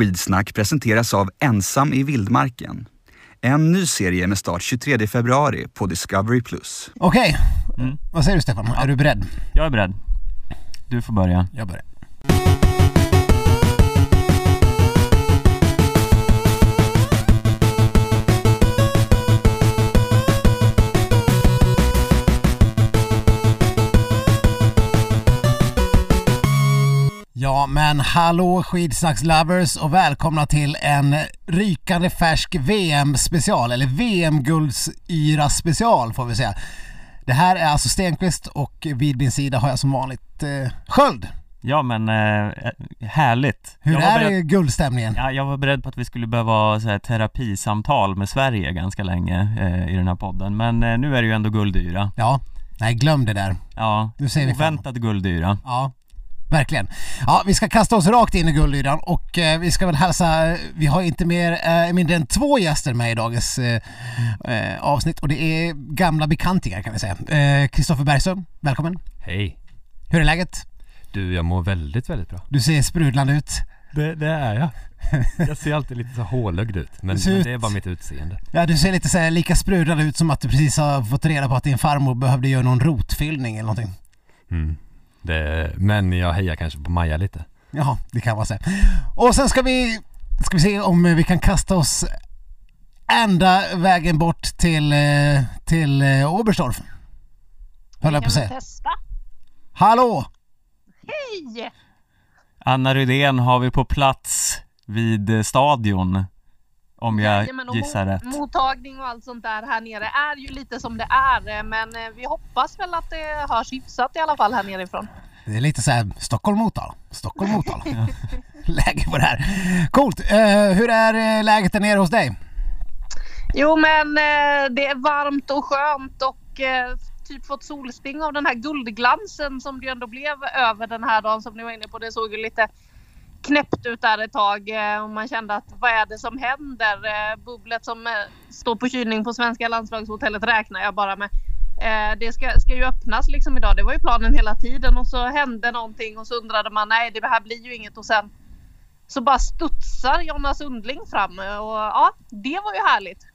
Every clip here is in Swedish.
Skidsnack presenteras av Ensam i vildmarken. En ny serie med start 23 februari på Discovery+. Okej, vad säger du Stefan? Är du beredd? Jag är beredd. Du får börja. Jag börjar. Ja men hallå skidsnackslovers och välkomna till en rykande färsk VM-special, eller VM-guldsyra special får vi säga. Det här är alltså Stenqvist och vid min sida har jag som vanligt eh, Sköld. Ja men eh, härligt. Hur jag är beredd, guldstämningen? ja, jag var beredd på att vi skulle behöva ha så här, terapisamtal med Sverige ganska länge eh, i den här podden. Men eh, nu är det ju ändå guldyra. Ja, nej glöm det där. Ja, fan. oväntad guldyra. Ja, verkligen. Ja, vi ska kasta oss rakt in i guldyran och eh, vi ska väl hälsa, vi har inte mer, eh, mindre än två gäster med i dagens eh, eh, avsnitt och det är gamla bekantingar kan vi säga. Kristoffer Bergström, välkommen. Hej! Hur är läget? Du, jag mår väldigt, väldigt bra. Du ser sprudlande ut. Det, det är jag. Jag ser alltid lite så hålögd ut, men, men det är bara mitt utseende. Ja, du ser lite så här, lika sprudlande ut som att du precis har fått reda på att din farmor behövde göra någon rotfyllning eller någonting. Mm. Det, men jag hejar kanske på Maja lite. Jaha, det kan vara så. Och sen ska vi, ska vi se om vi kan kasta oss ända vägen bort till, eh, till eh, Oberstdorf. Höll jag på att säga. testa. Hallå! Hej! Anna Rydén har vi på plats vid stadion. Om jag Jajamän, gissar rätt. Mottagning och allt sånt där här nere är ju lite som det är eh, men eh, vi hoppas väl att det hörs hyfsat i alla fall här nerifrån. Det är lite så här Stockholm-Motala. Stockholm-Motala. Läge på det här. Coolt! Eh, hur är läget där nere hos dig? Jo men eh, det är varmt och skönt och eh, typ fått solsting av den här guldglansen som det ändå blev över den här dagen som ni var inne på. Det såg ju lite knäppt ut där ett tag eh, och man kände att vad är det som händer? Eh, bubblet som eh, står på kylning på svenska landslagshotellet räknar jag bara med. Det ska, ska ju öppnas liksom idag. Det var ju planen hela tiden och så hände någonting och så undrade man nej det här blir ju inget och sen så bara studsar Jonna Sundling fram och ja det var ju härligt.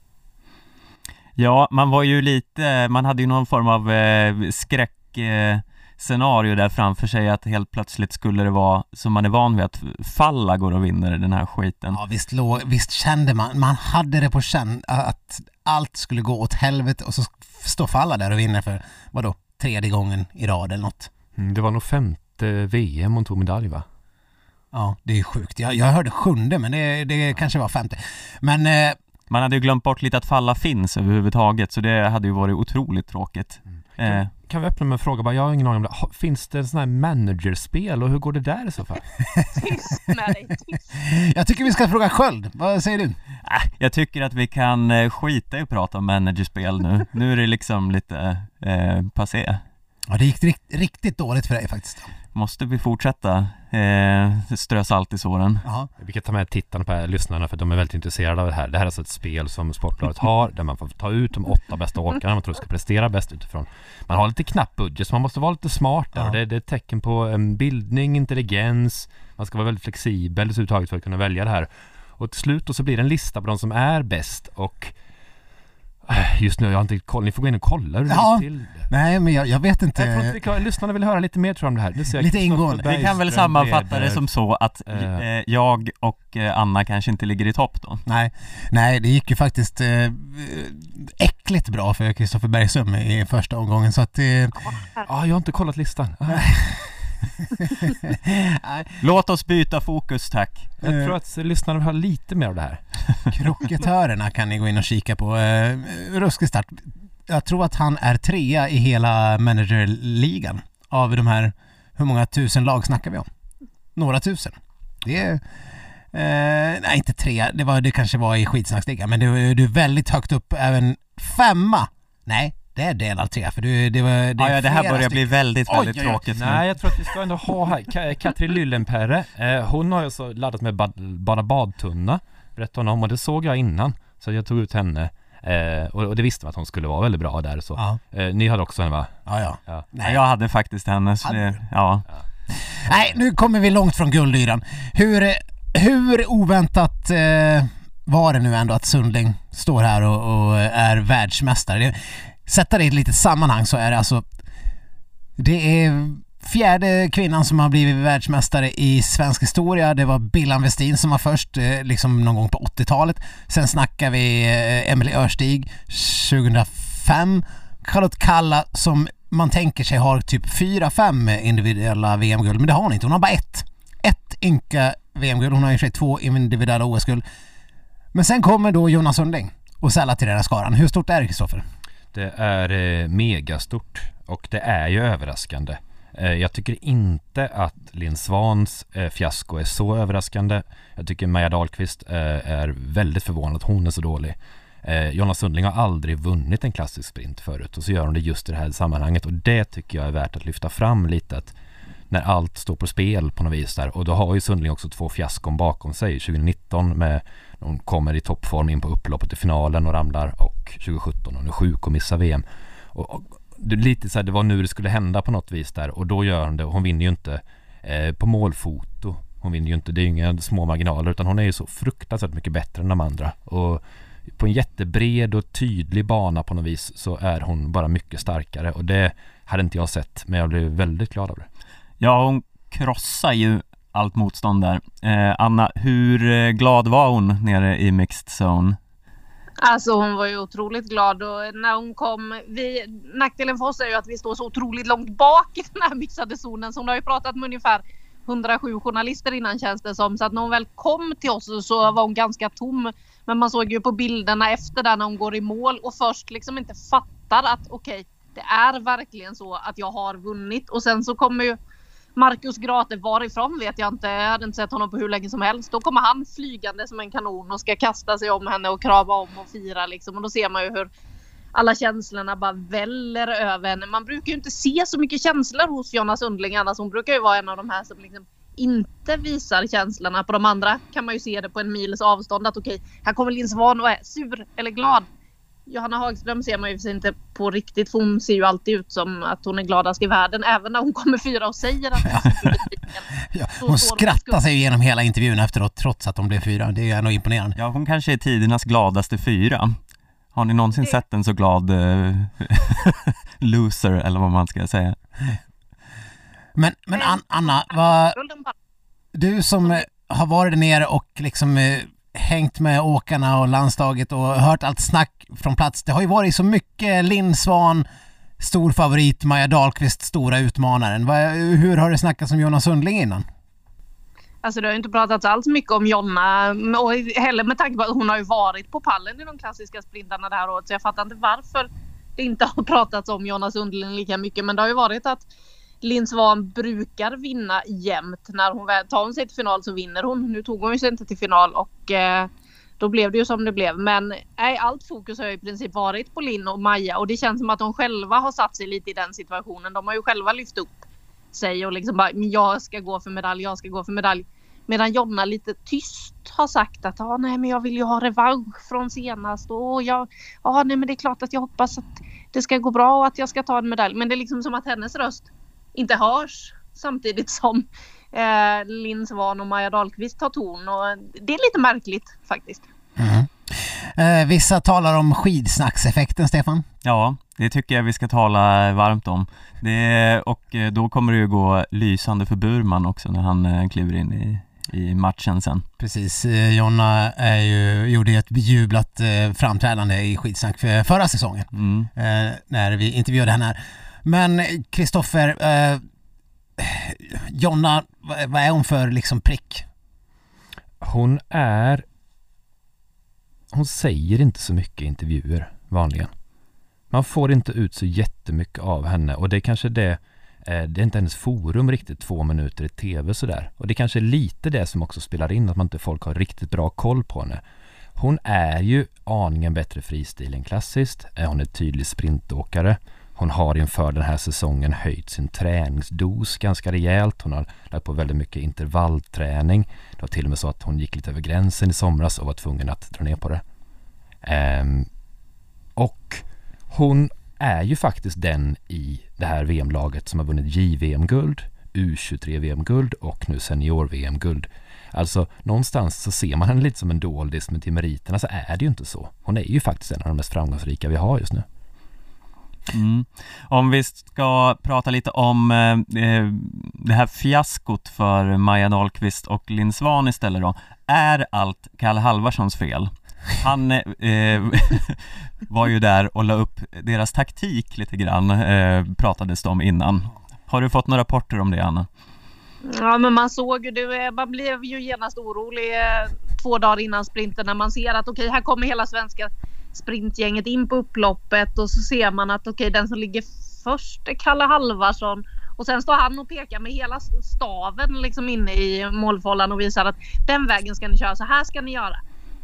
Ja, man var ju lite, man hade ju någon form av eh, skräck eh, scenario där framför sig att helt plötsligt skulle det vara som man är van vid att Falla går och vinner den här skiten. Ja visst, låg, visst kände man, man hade det på känn att allt skulle gå åt helvete och så står Falla där och vinner för, vadå, tredje gången i rad eller något. Mm, det var nog femte VM hon tog medalj va? Ja, det är sjukt. Jag, jag hörde sjunde men det, det kanske var femte. Men eh, Man hade ju glömt bort lite att Falla finns överhuvudtaget så det hade ju varit otroligt tråkigt. Eh, Kan vi öppna med en fråga bara? Jag har ingen aning om det. Finns det sådana här managerspel och hur går det där i så fall? Jag tycker vi ska fråga Sköld. Vad säger du? äh, jag tycker att vi kan eh, skita i att prata om managerspel nu. Nu är det liksom lite eh, passé. Ja, det gick rikt, riktigt dåligt för dig faktiskt. Måste vi fortsätta eh, strö salt i såren? Ja. Vi kan ta med tittarna på här, lyssnarna för de är väldigt intresserade av det här. Det här är alltså ett spel som Sportbladet har där man får ta ut de åtta bästa åkarna man tror ska prestera bäst utifrån. Man har lite knapp budget så man måste vara lite smart där Ja. det, det är ett tecken på en bildning, intelligens, man ska vara väldigt flexibel överhuvudtaget för att kunna välja det här. Och till slut då så blir det en lista på de som är bäst och Just nu, jag har inte koll, ni får gå in och kolla hur det Ja. ligger till. Nej, men jag, jag vet inte. Jag tror inte vi kan, lyssnarna vill höra lite mer tror jag om det här. Nu ser jag Lite Kristoffer ingående. Vi kan väl sammanfatta det som så att Eh. eh, jag och eh, Anna kanske inte ligger i topp då. Nej, nej, det gick ju faktiskt eh, äckligt bra för Kristoffer Bergström i första omgången så att... Eh, Ja, jag har inte kollat listan. Låt oss byta fokus tack. Jag tror att lyssnarna vill ha lite mer av det här. Kroketörerna kan ni gå in och kika på. Eh, ruskig start. Jag tror att han är trea i hela managerligan av de här, hur många tusen lag snackar vi om? Några tusen. Det är, eh, nej inte tre, det, var, det kanske var i skitsnacksligan, men du, du är väldigt högt upp, även femma. Nej, det är delad tre, för du, det var... Det, Ja, ja, det här börjar bli stycken. väldigt, Oj, väldigt oj, oj. tråkigt nu. Nej, jag tror att vi ska ändå ha här Ka- Katrin Lyllenperre. Eh, hon har ju så laddat med bad, bara badtunna, berättade hon om, och det såg jag innan. Så jag tog ut henne. Eh, och, och det visste man att hon skulle vara väldigt bra där så. Ja, Eh, ni hade också henne va? ja, ja. Ja. Ja, Nej. jag hade faktiskt henne, så det, du? ja. Nej, nu kommer vi långt från guldyran. Hur, hur oväntat eh, var det nu ändå att Sundling står här och, och är världsmästare? Det, sätta det i ett litet sammanhang så är det alltså det är fjärde kvinnan som har blivit världsmästare i svensk historia. Det var Billan Westin som var först, eh, liksom någon gång på 80-talet. Sen snackar vi eh, Emelie Örstig 2005. Charlotte Kalla som man tänker sig har typ fyra, fem individuella VM-guld, men det har hon inte. Hon har bara ett. Ett ynka VM-guld. Hon har i och för sig två individuella OS-guld. Men sen kommer då Jonas Sundling och sällar till den här skaran. Hur stort är det, Kristoffer? Det är eh, megastort och det är ju överraskande. Eh, jag tycker inte att Linn Svans eh, fiasko är så överraskande. Jag tycker Maja Dahlqvist eh, är väldigt förvånad att hon är så dålig. Jonna Sundling har aldrig vunnit en klassisk sprint förut och så gör hon det just i det här sammanhanget och det tycker jag är värt att lyfta fram lite att när allt står på spel på något vis där och då har ju Sundling också två fiaskon bakom sig 2019 med hon kommer i toppform in på upploppet i finalen och ramlar och 2017 hon är sjuk och missar VM och, och det, lite så här, det var nu det skulle hända på något vis där och då gör hon det. Hon vinner ju inte eh, på målfoto. Hon vinner ju inte, det är ju inga små marginaler utan hon är ju så fruktansvärt mycket bättre än de andra. Och på en jättebred och tydlig bana på något vis så är hon bara mycket starkare och det hade inte jag sett men jag blev väldigt glad av det. Ja, hon krossar ju allt motstånd där. Eh, Anna, hur eh, glad var hon nere i mixed zone? Alltså hon var ju otroligt glad och när hon kom. Vi, nackdelen för oss är ju att vi står så otroligt långt bak i den här mixade zonen så hon har ju pratat med ungefär 107 journalister innan känns det som. Så att när hon väl kom till oss så var hon ganska tom. Men man såg ju på bilderna efter där när hon går i mål och först liksom inte fattar att okej, okay, det är verkligen så att jag har vunnit. Och sen så kommer ju Marcus Grate, varifrån vet jag inte. Jag hade inte sett honom på hur länge som helst. Då kommer han flygande som en kanon och ska kasta sig om henne och krama om och fira liksom. Och då ser man ju hur alla känslorna bara väller över henne. Man brukar ju inte se så mycket känslor hos Jonna Sundling annars. Hon brukar ju vara en av de här som liksom inte visar känslorna. På de andra kan man ju se det på en mils avstånd att okej, okay, här kommer Linn Svan och är sur eller glad. Johanna Hagström ser man ju inte på riktigt för hon ser ju alltid ut som att hon är gladast i världen även när hon kommer fyra och säger att hon är ja, Hon skrattar sig igenom hela intervjun efteråt trots att hon blev fyra. Det är ändå imponerande. Ja, hon kanske är tidernas gladaste fyra. Har ni någonsin det... sett en så glad uh, loser eller vad man ska säga? Men, men Anna, vad, du som har varit där nere och liksom eh, hängt med åkarna och landslaget och hört allt snack från plats. Det har ju varit så mycket Linn Svan, stor favorit, Maja Dahlqvist, stora utmanaren. Hur har det snackats om Jonas Sundling innan? Alltså det har inte pratats alls mycket om Jonna och heller med tanke på att hon har ju varit på pallen i de klassiska sprintarna det här året så jag fattar inte varför det inte har pratats om Jonna Sundling lika mycket men det har ju varit att Linn Svan brukar vinna jämt. När hon tar hon sig till final så vinner hon. Nu tog hon ju sig inte till final och eh, då blev det ju som det blev. Men nej, allt fokus har ju i princip varit på Linn och Maja och det känns som att de själva har satt sig lite i den situationen. De har ju själva lyft upp sig och liksom bara jag ska gå för medalj, jag ska gå för medalj. Medan Jonna lite tyst har sagt att ah, nej, men jag vill ju ha revansch från senast och jag, ah, nej, men det är klart att jag hoppas att det ska gå bra och att jag ska ta en medalj. Men det är liksom som att hennes röst inte hörs samtidigt som eh, Linn Svan och Maja Dahlqvist tar ton och det är lite märkligt faktiskt. Mm. Eh, vissa talar om skidsnackseffekten, Stefan. Ja, det tycker jag vi ska tala varmt om. Det, och eh, då kommer det ju gå lysande för Burman också när han eh, kliver in i, i matchen sen. Precis, eh, Jonna är ju, gjorde ett bejublat framträdande i skidsnack för förra säsongen mm. när vi intervjuade henne här. Men Kristoffer, eh, Jonna, vad är hon för liksom prick? Hon är... Hon säger inte så mycket i intervjuer vanligen. Man får inte ut så jättemycket av henne och det är kanske det eh, det är inte hennes forum riktigt två minuter i tv sådär. Och det är kanske är lite det som också spelar in, att man inte folk har riktigt bra koll på henne. Hon är ju aningen bättre fristil än klassiskt. Eh, hon är tydlig sprintåkare. Hon har inför den här säsongen höjt sin träningsdos ganska rejält. Hon har lagt på väldigt mycket intervallträning. Det var till och med så att hon gick lite över gränsen i somras och var tvungen att dra ner på det. Um, och hon är ju faktiskt den i det här VM-laget som har vunnit JVM-guld, U23-VM-guld och nu senior-VM-guld. Alltså någonstans så ser man henne lite som en doldis men till meriterna så är det ju inte så. Hon är ju faktiskt en av de mest framgångsrika vi har just nu. Mm. Om vi ska prata lite om eh, eh, det här fiaskot för Maja Dahlqvist och Linn Svan istället då. Är allt Kalle Halvarssons fel? Han eh, var ju där och la upp deras taktik lite grann, eh, pratades det om innan. Har du fått några rapporter om det, Anna? Ja, men man såg ju det. Eh, man blev ju genast orolig eh, två dagar innan sprinten när man ser att okej, här kommer hela svenska sprintgänget in på upploppet och så ser man att okej, den som ligger först är Kalle Halvarsson och sen står han och pekar med hela staven liksom inne i målfållan och visar att den vägen ska ni köra, så här ska ni göra.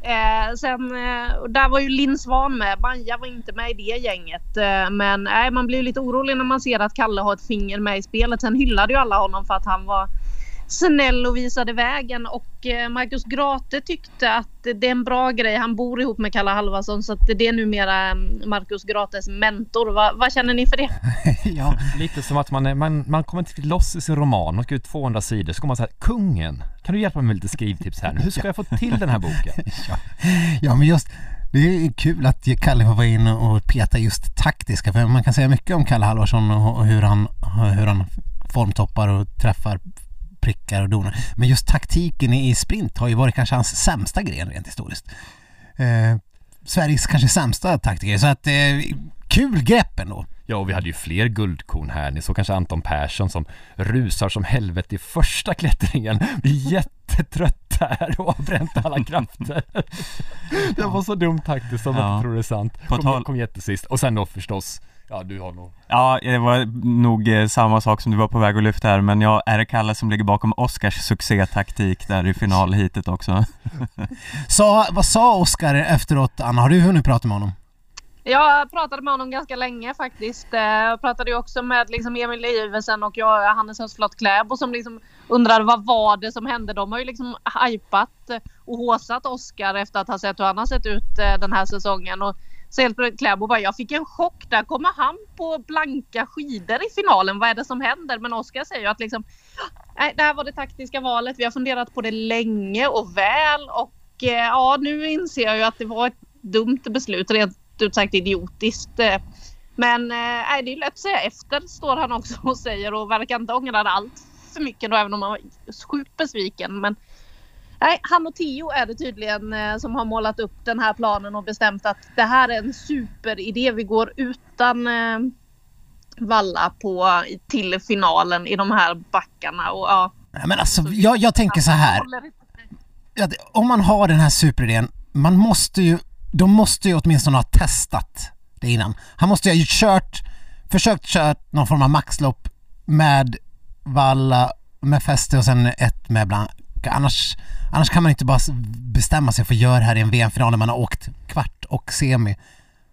Eh, sen, eh, där var ju Linn Svan med. Maja var inte med i det gänget. Eh, men eh, man blir lite orolig när man ser att Kalle har ett finger med i spelet. Sen hyllade ju alla honom för att han var snäll och visade vägen och eh, Marcus Grate tyckte att det är en bra grej. Han bor ihop med Kalle Halvarsson så att det är numera mm, Marcus Grates mentor. Va, vad känner ni för det? ja, lite som att man, är, man, man kommer inte riktigt loss i sin roman. Man ska ut 200 sidor så kommer man säga kungen, kan du hjälpa mig med lite skrivtips här? Hur ska jag få till den här boken? ja. ja, men just det är kul att Kalle får vara inne och peta just taktiska för man kan säga mycket om Kalle Halvarsson och hur han, hur han formtoppar och träffar prickar och donar. Men just taktiken i sprint har ju varit kanske hans sämsta gren rent historiskt. Eh, Sveriges kanske sämsta taktiker, så att eh, kul grepp ändå. Ja, och vi hade ju fler guldkorn här. Ni såg kanske Anton Persson som rusar som helvete i första klättringen, blir jättetrött här och har bränt alla krafter. det var så dumt taktiskt som ja. man inte tror det är sant. Kom, kom jättesist. Och sen då förstås Ja, du har nog... Ja, det var nog eh, samma sak som du var på väg att lyfta här, men jag är det Kalle som ligger bakom Oscars succétaktik där i finalhitet också. så, vad sa Oscar efteråt, Anna? Har du hunnit prata med honom? Jag pratade med honom ganska länge faktiskt. Eh, jag pratade ju också med liksom Emil Iversen och jag, Hannes Hösflot Kläbo som liksom undrade vad var det som hände. De har ju liksom hypat och håsat Oscar efter att ha sett hur han har sett ut eh, den här säsongen. Och så helt Kläbo bara, jag fick en chock. Där kommer han på blanka skidor i finalen. Vad är det som händer? Men Oskar säger ju att liksom, nej, det här var det taktiska valet. Vi har funderat på det länge och väl och eh, ja, nu inser jag ju att det var ett dumt beslut, rent ut sagt idiotiskt. Eh. Men eh, det är lätt att säga efter, står han också och säger och verkar inte ångra allt för mycket då, även om han var sjukt besviken. Men Nej, han och Tio är det tydligen eh, som har målat upp den här planen och bestämt att det här är en superidé. Vi går utan eh, Valla på, till finalen i de här backarna och ja. Men alltså, jag, jag tänker så här. Om man har den här superidén, man måste ju, de måste ju åtminstone ha testat det innan. Han måste ju ha kört, försökt köra någon form av maxlopp med Valla, med fäste och sen ett med Blanca. Annars Annars kan man inte bara bestämma sig för att göra det här i en VM-final när man har åkt kvart och semi.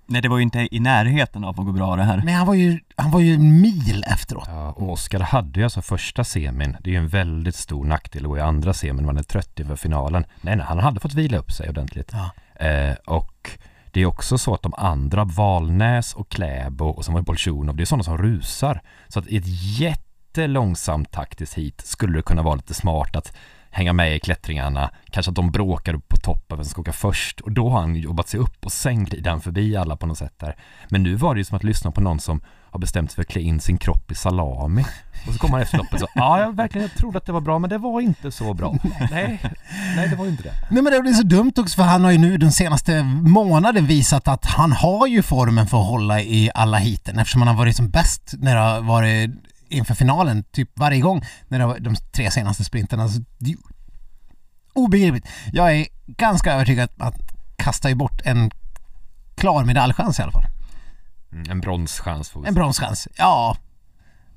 Nej, det var ju inte i närheten av att gå bra det här. Men han var ju, han var ju en mil efteråt. Ja, och Oskar hade ju alltså första semin. Det är ju en väldigt stor nackdel att gå i andra semin. Man är trött inför finalen. Nej, nej, han hade fått vila upp sig ordentligt. Ja. Eh, och det är också så att de andra, Valnäs och Kläbo och som var Bolsjunov, det är sådana som rusar. Så att i ett jättelångsamt taktiskt hit skulle det kunna vara lite smart att hänga med i klättringarna, kanske att de bråkar upp på toppen vem som ska åka först och då har han jobbat sig upp och sen glider han förbi alla på något sätt där. Men nu var det ju som att lyssna på någon som har bestämt sig för att klä in sin kropp i salami. Och så kommer han efter loppet så, ja jag verkligen jag trodde att det var bra men det var inte så bra. Nej, nej det var ju inte det. Nej men det är så dumt också för han har ju nu den senaste månaden visat att han har ju formen för att hålla i alla hiten eftersom han har varit som bäst när det har varit inför finalen, typ varje gång när det var de tre senaste sprinterna. Alltså, obegripligt. Jag är ganska övertygad att kasta ju bort en klar medaljchans i alla fall. Mm, en bronschans får vi En bronschans, ja.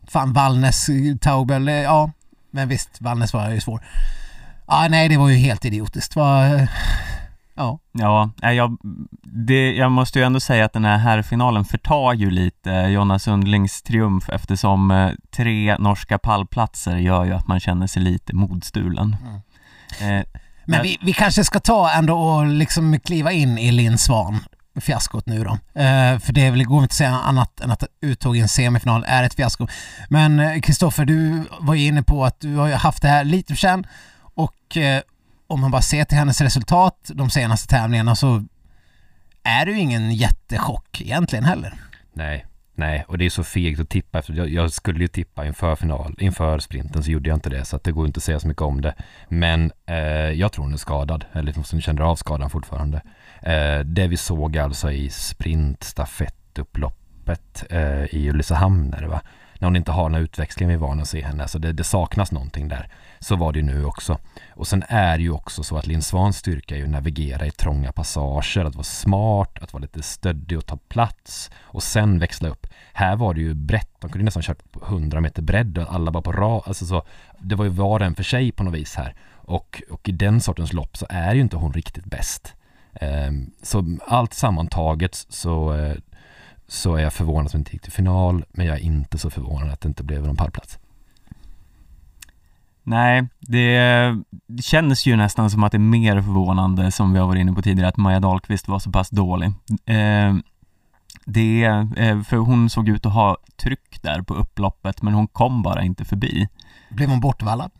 Fan, Wallnäs, Taubel, ja. Men visst, Wallnäs var ju svår. Ja, nej, det var ju helt idiotiskt. Var, Ja. Ja, jag, det, jag måste ju ändå säga att den här herrfinalen förtar ju lite Jonas Sundlings triumf eftersom eh, tre norska pallplatser gör ju att man känner sig lite modstulen. Mm. Eh, men vi, vi kanske ska ta ändå och liksom kliva in i Linn Svan fiaskot nu då. Eh, för det går inte att säga annat än att uttåg i en semifinal är ett fiasko. Men Kristoffer, eh, du var ju inne på att du har haft det här lite för sen Och eh, om man bara ser till hennes resultat de senaste tävlingarna så är det ju ingen jättechock egentligen heller. Nej, nej, och det är så fegt att tippa efter. Jag, jag skulle ju tippa inför final, inför sprinten så gjorde jag inte det så att det går inte att säga så mycket om det. Men eh, jag tror hon är skadad, eller liksom som känner av skadan fortfarande. Eh, det vi såg alltså i sprint, stafettupploppet eh, i Ulricehamn det va? När hon inte har den här utväxlingen vi är vana att se henne. Så det, det, saknas någonting där. Så var det ju nu också. Och sen är det ju också så att Linn Svans styrka är ju att navigera i trånga passager, att vara smart, att vara lite stöddig och ta plats och sen växla upp. Här var det ju brett, de kunde nästan kört på 100 meter bredd och alla bara på rad, alltså så, det var ju var och en för sig på något vis här. Och, och i den sortens lopp så är ju inte hon riktigt bäst. Ehm, så allt sammantaget så eh, så är jag förvånad att hon inte gick till final, men jag är inte så förvånad att det inte blev någon pallplats. Nej, det, det känns ju nästan som att det är mer förvånande, som vi har varit inne på tidigare, att Maja Dahlqvist var så pass dålig. Eh, det, eh, för hon såg ut att ha tryck där på upploppet, men hon kom bara inte förbi. Blev hon bortvallad?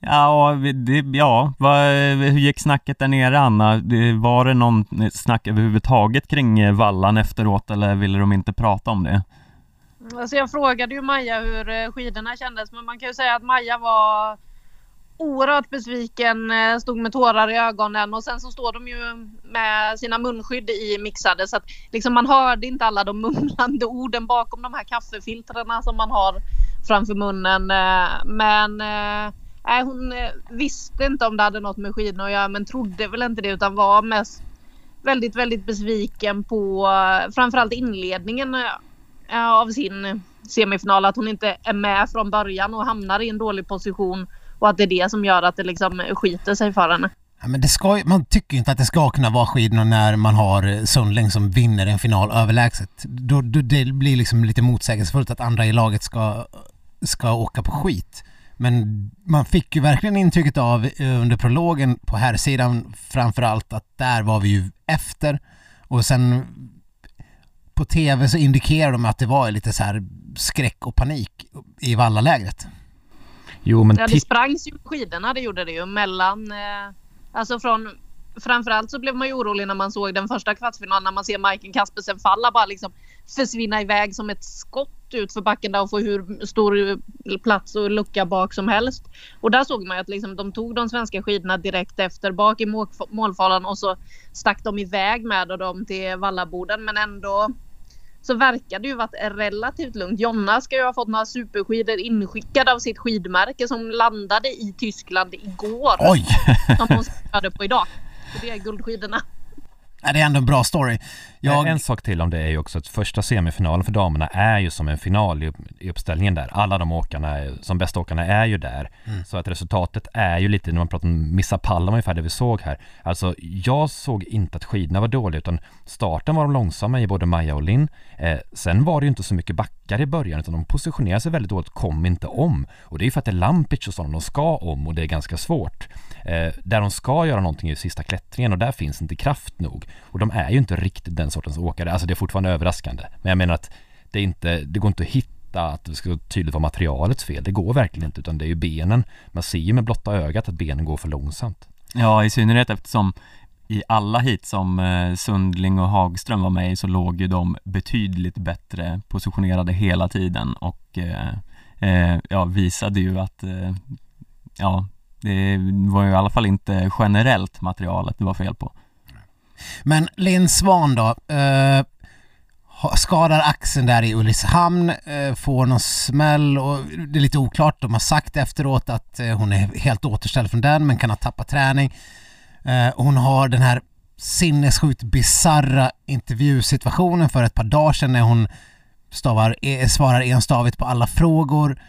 Ja, det, ja hur gick snacket där nere Anna? Var det någon snack överhuvudtaget kring eh, vallan efteråt eller ville de inte prata om det? Alltså jag frågade ju Maja hur eh, skidorna kändes men man kan ju säga att Maja var oerhört besviken, eh, stod med tårar i ögonen och sen så står de ju med sina munskydd i mixade så att liksom man hörde inte alla de mumlande orden bakom de här kaffefiltrarna som man har framför munnen. Eh, men Nej, hon eh, visste inte om det hade något med skidorna att göra men trodde väl inte det utan var mest väldigt, väldigt besviken på eh, framförallt inledningen eh, av sin semifinal. Att hon inte är med från början och hamnar i en dålig position och att det är det som gör att det liksom skiter sig för henne. Ja, men det ska, man tycker ju inte att det ska kunna vara skidorna när man har Sundling som vinner en final överlägset. Då, då, det blir liksom lite motsägelsefullt att andra i laget ska, ska åka på skit. Men man fick ju verkligen intrycket av eh, under prologen på här sidan framförallt att där var vi ju efter och sen på tv så indikerar de att det var lite så här skräck och panik i vallalägret. Jo men... Ja det sprangs ju skidorna det gjorde det ju mellan eh, alltså från framförallt så blev man ju orolig när man såg den första kvartsfinalen när man ser Majken Kaspersen falla bara liksom försvinna iväg som ett skott ut för backen där och få hur stor plats och lucka bak som helst. Och där såg man ju att liksom, de tog de svenska skidorna direkt efter bak i målfållan och så stack de iväg med dem till Vallaboden men ändå så verkar det ju varit relativt lugnt. Jonna ska ju ha fått några superskidor inskickade av sitt skidmärke som landade i Tyskland igår. Oj! som hon skrev på idag. Det är guldskidorna. Det är ändå en bra story. Jag... En sak till om det är ju också att första semifinalen för damerna är ju som en final i, uppställningen där. Alla de åkarna, som bästa åkarna är ju där. Mm. Så att resultatet är ju lite, när man pratar om missa pallen ungefär det vi såg här. Alltså jag såg inte att skidorna var dåliga utan starten var de långsamma i både Maja och Linn. Eh, sen var det ju inte så mycket backar i början utan de positionerade sig väldigt dåligt, kom inte om. Och det är ju för att det är Lampic och sådana de ska om och det är ganska svårt. Eh, där de ska göra någonting i sista klättringen och där finns inte kraft nog. Och de är ju inte riktigt den sortens åkare, alltså det är fortfarande överraskande. Men jag menar att det, är inte, det går inte att hitta att det ska tydligt vara materialets fel. Det går verkligen inte utan det är ju benen. Man ser ju med blotta ögat att benen går för långsamt. Ja, i synnerhet eftersom i alla hit som eh, Sundling och Hagström var med i så låg ju de betydligt bättre positionerade hela tiden och eh, eh, ja, visade ju att eh, ja, det var ju i alla fall inte generellt materialet det var fel på. Men Linn Svan då, eh, skadar axeln där i Ulricehamn, eh, får någon smäll och det är lite oklart. De har sagt efteråt att eh, hon är helt återställd från den men kan ha tappat träning. Eh, hon har den här sinnessjukt bizarra intervjusituationen för ett par dagar sedan när hon stavar, eh, svarar enstavigt på alla frågor.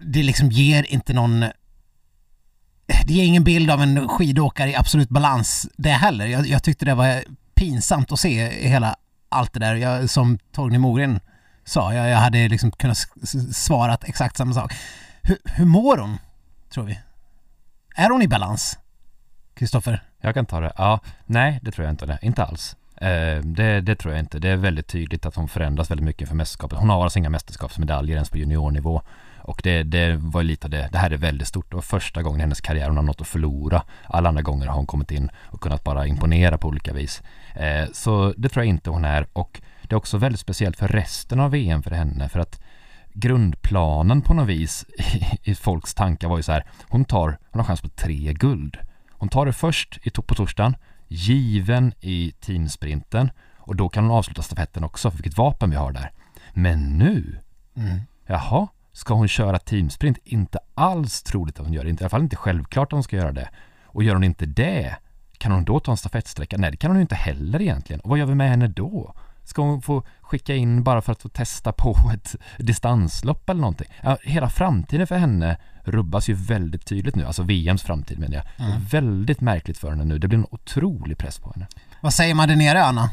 Det liksom ger inte någon det ger ingen bild av en skidåkare i absolut balans det heller. Jag, jag tyckte det var pinsamt att se hela allt det där. Jag, som Torgny Mogren sa, jag, jag hade liksom kunnat svara exakt samma sak. Hur, hur mår hon, tror vi? Är hon i balans? Kristoffer? Jag kan ta det. Ja, nej det tror jag inte det. Inte alls. Eh, det, det, tror jag inte. Det är väldigt tydligt att hon förändras väldigt mycket för mästerskapet. Hon har alltså inga mästerskapsmedaljer ens på juniornivå. Och det, det var lite det, det här är väldigt stort. Det var första gången i hennes karriär hon har något att förlora. Alla andra gånger har hon kommit in och kunnat bara imponera på olika vis. Eh, så det tror jag inte hon är och det är också väldigt speciellt för resten av VM för henne för att grundplanen på något vis i, i folks tankar var ju så här, hon tar, hon har chans på tre guld. Hon tar det först i, på torsdagen, given i teamsprinten och då kan hon avsluta stafetten också, för vilket vapen vi har där. Men nu, Mm. jaha, ska hon köra teamsprint? Inte alls troligt att hon gör det, inte, i alla fall inte självklart att hon ska göra det. Och gör hon inte det, kan hon då ta en stafettsträcka? Nej, det kan hon ju inte heller egentligen. Och vad gör vi med henne då? Ska hon få skicka in bara för att få testa på ett distanslopp eller någonting? Ja, hela framtiden för henne rubbas ju väldigt tydligt nu, alltså VMs framtid menar jag. Är väldigt märkligt för henne nu, det blir en otrolig press på henne. Vad säger man där nere, Anna?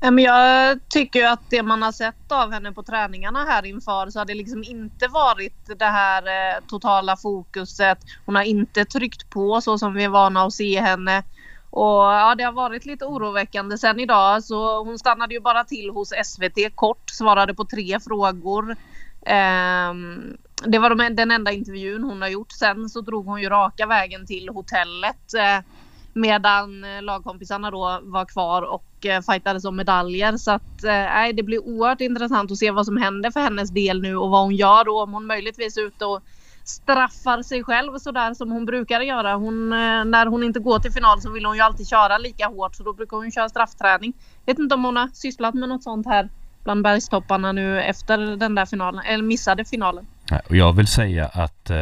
Eh, men jag tycker att det man har sett av henne på träningarna här inför så har det liksom inte varit det här eh, totala fokuset. Hon har inte tryckt på så som vi är vana att se henne. Och ja, det har varit lite oroväckande sen idag. Så hon stannade ju bara till hos SVT kort, svarade på tre frågor. Ehm, det var de, den enda intervjun hon har gjort. Sen så drog hon ju raka vägen till hotellet. Eh, medan eh, lagkompisarna då var kvar och eh, fightades om medaljer. Så att eh, det blir oerhört intressant att se vad som händer för hennes del nu och vad hon gör då. Om hon möjligtvis är ute och straffar sig själv sådär som hon brukar göra. Hon, eh, när hon inte går till final så vill hon ju alltid köra lika hårt så då brukar hon köra straffträning. Vet inte om hon har sysslat med något sånt här bland bergstopparna nu efter den där finalen, eller missade finalen. Och jag vill säga att eh,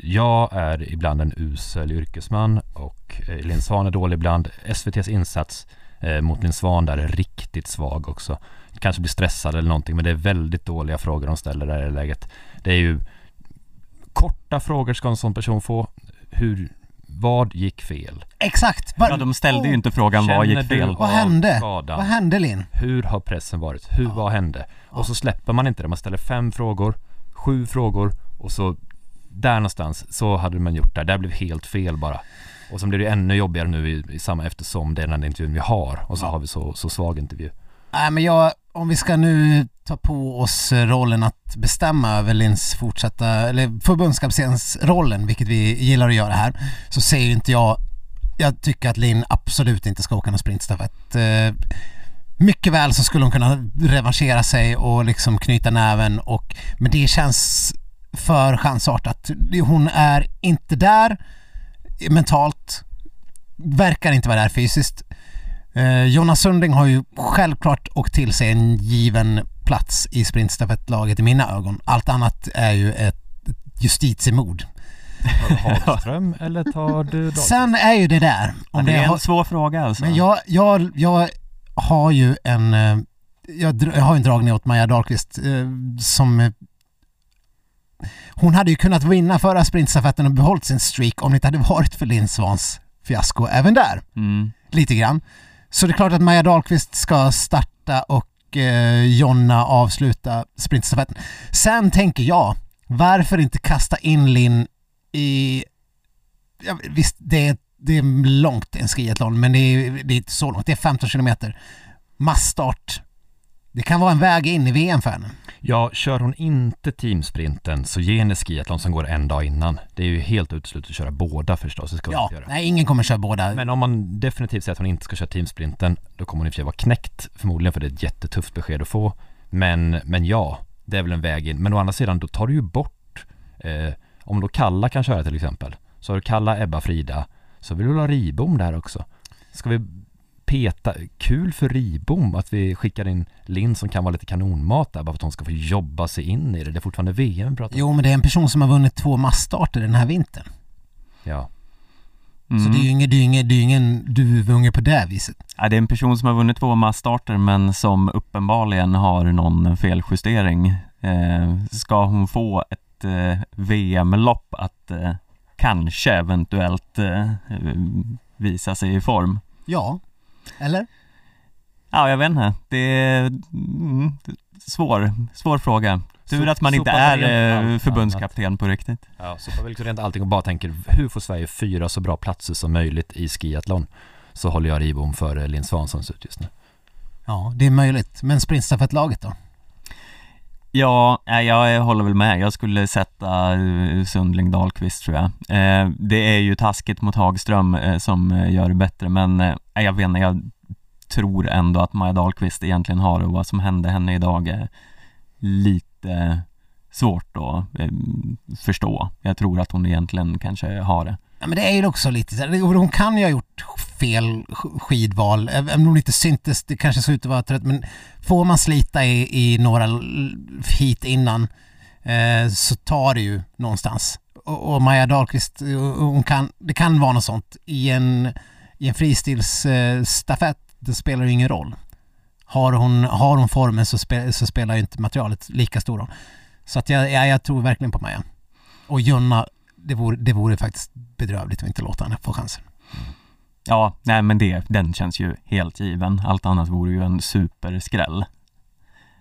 jag är ibland en usel yrkesman och eh, Linn Svan är dålig ibland. SVTs insats eh, mot Linn Svan där är riktigt svag också. Kanske blir stressad eller någonting men det är väldigt dåliga frågor de ställer där i läget. Det är ju korta frågor ska en sån person få. Hur, vad gick fel? Exakt! Var, Ja, de ställde ju inte frågan vad gick du- fel. Vad hände? Skadan. Vad hände Linn? Hur har pressen varit? Hur, vad hände? Och så släpper man inte det. Man ställer fem frågor, sju frågor och så där någonstans så hade man gjort det. Det blev helt fel bara. Och sen blir det ännu jobbigare nu i, i samma eftersom det är den intervjun vi har och så har vi så, så svag intervju. Nej men jag, om vi ska nu ta på oss rollen att bestämma över Linns fortsatta, eller förbundskaptensrollen, vilket vi gillar att göra här, så säger inte jag, jag tycker att Linn absolut inte ska åka någon sprintstafett. Mycket väl så skulle hon kunna revanschera sig och liksom knyta näven och, men det känns för chansartat. Hon är inte där mentalt, verkar inte vara där fysiskt. Eh, Jonas Sundling har ju självklart åkt till sig en given plats i sprintstafettlaget i mina ögon. Allt annat är ju ett justitiemord. Tar du Hagström eller tar du Dahlqvist? Sen är ju det där. Om det är har- en svår fråga alltså. men jag, jag, jag har ju en, eh, jag, jag har en dragning åt Maja Dahlqvist eh, som eh, hon hade ju kunnat vinna förra sprintstafetten och behållit sin streak om det inte hade varit för Linn Svans fiasko även där. Mm. lite grann. Så det är klart att Maja Dahlqvist ska starta och eh, Jonna avsluta sprintstafetten. Sen tänker jag, varför inte kasta in Linn i... Ja, visst, det är, det är långt en skiathlon, men det är, det är inte så långt. Det är 15 kilometer. Massstart. Det kan vara en väg in i VM för henne. Ja, kör hon inte teamsprinten så ge henne skiathlon som går en dag innan. Det är ju helt uteslutet att köra båda förstås, det ska Ja, göra. nej, ingen kommer köra båda. Men om man definitivt säger att hon inte ska köra teamsprinten, då kommer hon i och för sig vara knäckt förmodligen för det är ett jättetufft besked att få. Men, men ja, det är väl en väg in. Men å andra sidan, då tar du ju bort, eh, om då Kalla kan köra till exempel, så har du Kalla, Ebba, Frida, så vill du ha Ribom där också. Ska vi peta, kul för Ribom att vi skickar in Linn som kan vara lite kanonmat där bara för att hon ska få jobba sig in i det. Det är fortfarande VM vi pratar om. Jo, men det är en person som har vunnit två massstarter den här vintern. Ja. Mm. Så det är ju ingen, det är ingen, det är ingen duvunge på det viset. Ja, det är en person som har vunnit två massstarter men som uppenbarligen har någon feljustering. Eh, ska hon få ett eh, VM-lopp att eh, kanske eventuellt eh, visa sig i form? Ja. Eller? Ja, jag vet inte. Det är mm, svår, svår fråga. Tur att man inte är rent eh, förbundskapten på riktigt. Ja, vi liksom rent allting och bara tänker hur får Sverige fyra så bra platser som möjligt i skiathlon? Så håller jag Ribom före Linn Svansson ut just nu. Ja, det är möjligt. Men sprintstafettlaget då? Ja, jag håller väl med. Jag skulle sätta eh, Sundling Dahlqvist tror jag. Eh, det är ju taskigt mot Hagström eh, som gör det bättre men jag vet inte, jag tror ändå att Maja Dahlqvist egentligen har det och vad som hände henne idag är lite svårt att förstå. Jag tror att hon egentligen kanske har det. Ja, men det är ju också lite så här, hon kan ju ha gjort fel skidval, även om hon inte syntes, det kanske såg ut att vara trött, men får man slita i, i några hit innan eh, så tar det ju någonstans. Och, och Maja Dahlqvist, eh, hon kan, det kan vara något sånt i en, i en fristilsstafett, eh, det spelar ju ingen roll. Har hon, har hon formen så, spe, så spelar ju inte materialet lika stor roll. Så att jag, jag, jag tror verkligen på Maja. Och Jonna, det vore, det vore faktiskt bedrövligt att inte låta henne få chansen. Ja, nej men det, den känns ju helt given. Allt annat vore ju en superskräll.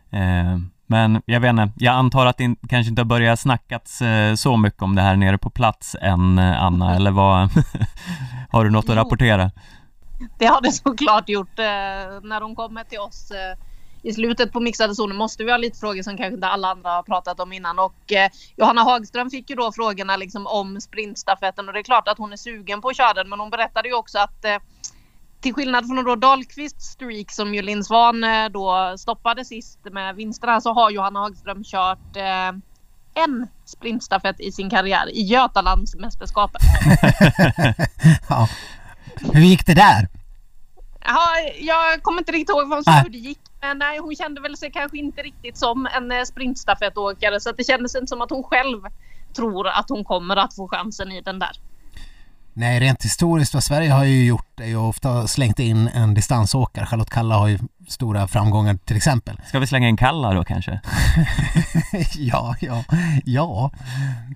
Eh, men jag vet inte, jag antar att det in, kanske inte har börjat snackats eh, så mycket om det här nere på plats än eh, Anna, eller vad? har du något att Jo. rapportera? Det har det såklart gjort. Eh, när de kommer till oss eh, i slutet på mixade zonen måste vi ha lite frågor som kanske inte alla andra har pratat om innan. Och eh, Johanna Hagström fick ju då frågorna liksom om sprintstafetten och det är klart att hon är sugen på att köra den. Men hon berättade ju också att eh, till skillnad från då Dahlqvists streak som ju Linn Svan eh, då stoppade sist med vinsterna så har Johanna Hagström kört eh, en sprintstafett i sin karriär i Götalandsmästerskapet. ja. Hur gick det där? Ja, jag kommer inte riktigt ihåg vad hon sa hur det gick. Men nej, hon kände väl sig kanske inte riktigt som en eh, sprintstafettåkare. Så det kändes inte som att hon själv tror att hon kommer att få chansen i den där. Nej, rent historiskt vad Sverige har ju gjort är ju ofta slängt in en distansåkare. Charlotte Kalla har ju stora framgångar till exempel. Ska vi slänga in Kalla då kanske? ja, ja, ja.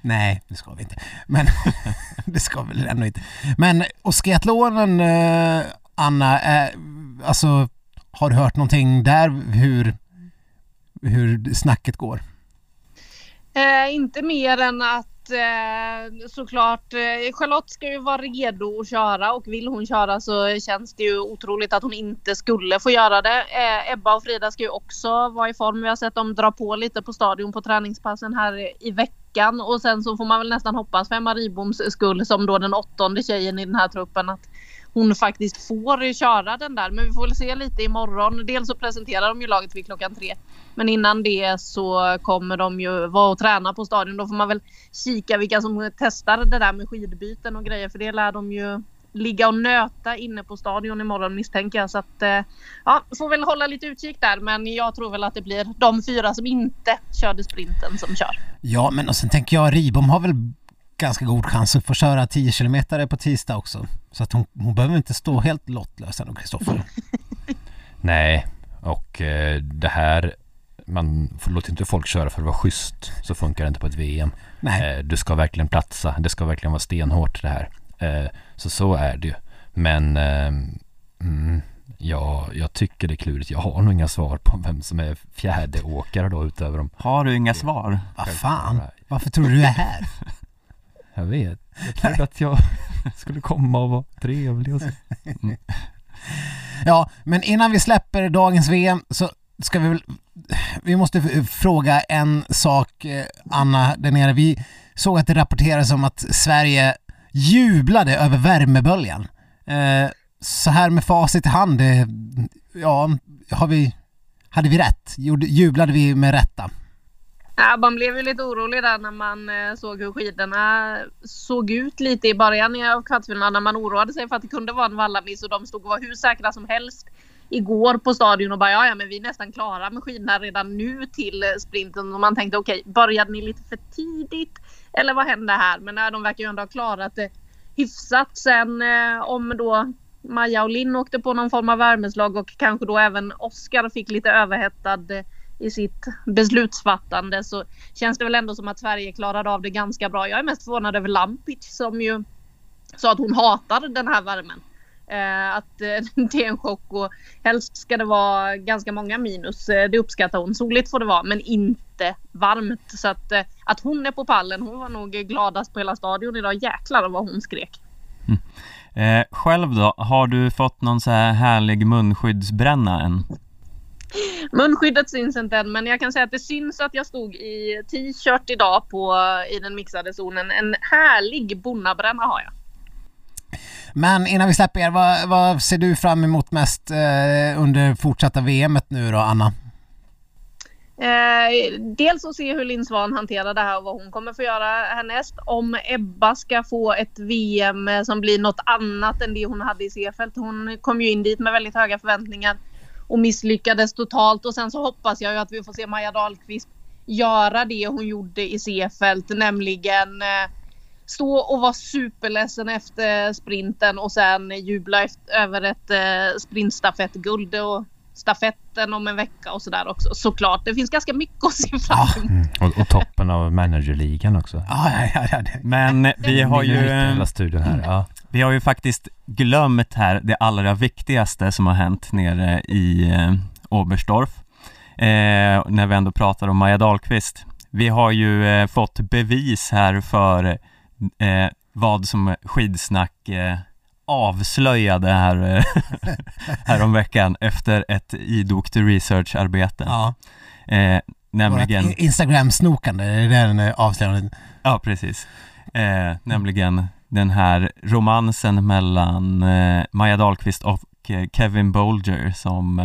Nej, det ska vi inte. Men det ska vi väl ändå inte. Men och skiathlonen, eh, Anna, eh, alltså har du hört någonting där hur, hur snacket går? Eh, inte mer än att eh, såklart eh, Charlotte ska ju vara redo att köra och vill hon köra så känns det ju otroligt att hon inte skulle få göra det. Eh, Ebba och Frida ska ju också vara i form. Vi har sett dem dra på lite på stadion på träningspassen här i veckan och sen så får man väl nästan hoppas för Emma Riboms skull som då den åttonde tjejen i den här truppen att hon faktiskt får köra den där. Men vi får väl se lite imorgon. Dels så presenterar de ju laget vid klockan tre. Men innan det så kommer de ju vara och träna på stadion. Då får man väl kika vilka som testar det där med skidbyten och grejer. För det lär de ju ligga och nöta inne på stadion imorgon misstänker jag. Så att eh, ja, får väl hålla lite utkik där. Men jag tror väl att det blir de fyra som inte körde sprinten som kör. Ja, men och sen tänker jag Ribom har väl ganska god chans att få köra 10 kilometer på tisdag också. Så att hon, hon behöver inte stå helt lottlös ändå, Kristoffer. Nej, och eh, det här man låter inte folk köra för att vara schysst så funkar det inte på ett VM. Nej. Eh, du ska verkligen platsa, det ska verkligen vara stenhårt det här. Eh, så så är det ju. Men ehm, mm, ja, jag tycker det är klurigt. Jag har nog inga svar på vem som är fjärde åkare då utöver dem. Har du inga svar? Vad fan, varför tror du du är här? Jag vet. Jag trodde att jag skulle komma och vara trevlig och så. Ja, men innan vi släpper dagens VM så ska vi väl... Vi måste fråga en sak, eh, Anna, där nere. Vi såg att det rapporterades om att Sverige jublade över värmeböljan. Eh, så här med facit i hand, eh, ja, har vi... Hade vi rätt? Jublade vi med rätta? Ja, man blev ju lite orolig där när man eh, såg hur skidorna såg ut lite i början av kvartsfinalen. När man oroade sig för att det kunde vara en vallamiss och de stod och var hur säkra som helst igår på stadion och bara ja, ja men vi är nästan klara med skidorna redan nu till eh, sprinten. Och man tänkte okej, började ni lite för tidigt? Eller vad hände här? Men nej, de verkar ju ändå ha klarat det hyfsat. Sen eh, om då Maja och Linn åkte på någon form av värmeslag och kanske då även Oskar fick lite överhettad eh, i sitt beslutsfattande så känns det väl ändå som att Sverige klarade av det ganska bra. Jag är mest förvånad över Lampic som ju sa att hon hatar den här värmen. Eh, att eh, det är en chock och helst ska det vara ganska många minus. Eh, det uppskattar hon. Soligt får det vara men inte varmt. Så att, eh, att hon är på pallen, hon var nog gladast på hela stadion idag. Jäklar vad hon skrek. Mm. Eh, själv då, har du fått någon så här härlig munskyddsbränna än? Munskyddet syns inte än men jag kan säga att det syns att jag stod i t-shirt idag på, i den mixade zonen. En härlig bonnabränna har jag. Men innan vi släpper er, vad, vad ser du fram emot mest eh, under fortsatta VMet nu då, Anna? Eh, dels att se hur Linn Svan hanterar det här och vad hon kommer få göra härnäst. Om Ebba ska få ett VM som blir något annat än det hon hade i Seefeld. Hon kom ju in dit med väldigt höga förväntningar och misslyckades totalt. Och sen så hoppas jag ju att vi får se Maja Dahlqvist göra det hon gjorde i Seefeld, nämligen eh, stå och vara superledsen efter sprinten och sen jubla efter, över ett eh, sprintstafettguld och stafetten om en vecka och sådär också. Såklart, det finns ganska mycket att se fram emot. Mm. Och, och toppen av managerligan också. Ja, ja, ja, ja. det- Men vi har ju, hela studion här. Ja. vi har ju faktiskt glömt här det allra viktigaste som har hänt nere i eh, Oberstdorf. Eh, när vi ändå pratar om Maja Dahlqvist. Vi har ju eh, fått bevis här för eh, vad som skidsnack eh, avslöjade här, eh, häromveckan efter ett idogt researcharbete. ja. Eh, nämligen... Instagram-snokande, det är den eh, avslöjandet. Ja, precis. Eh, nämligen den här romansen mellan eh, Maja Dahlqvist och eh, Kevin Bolger som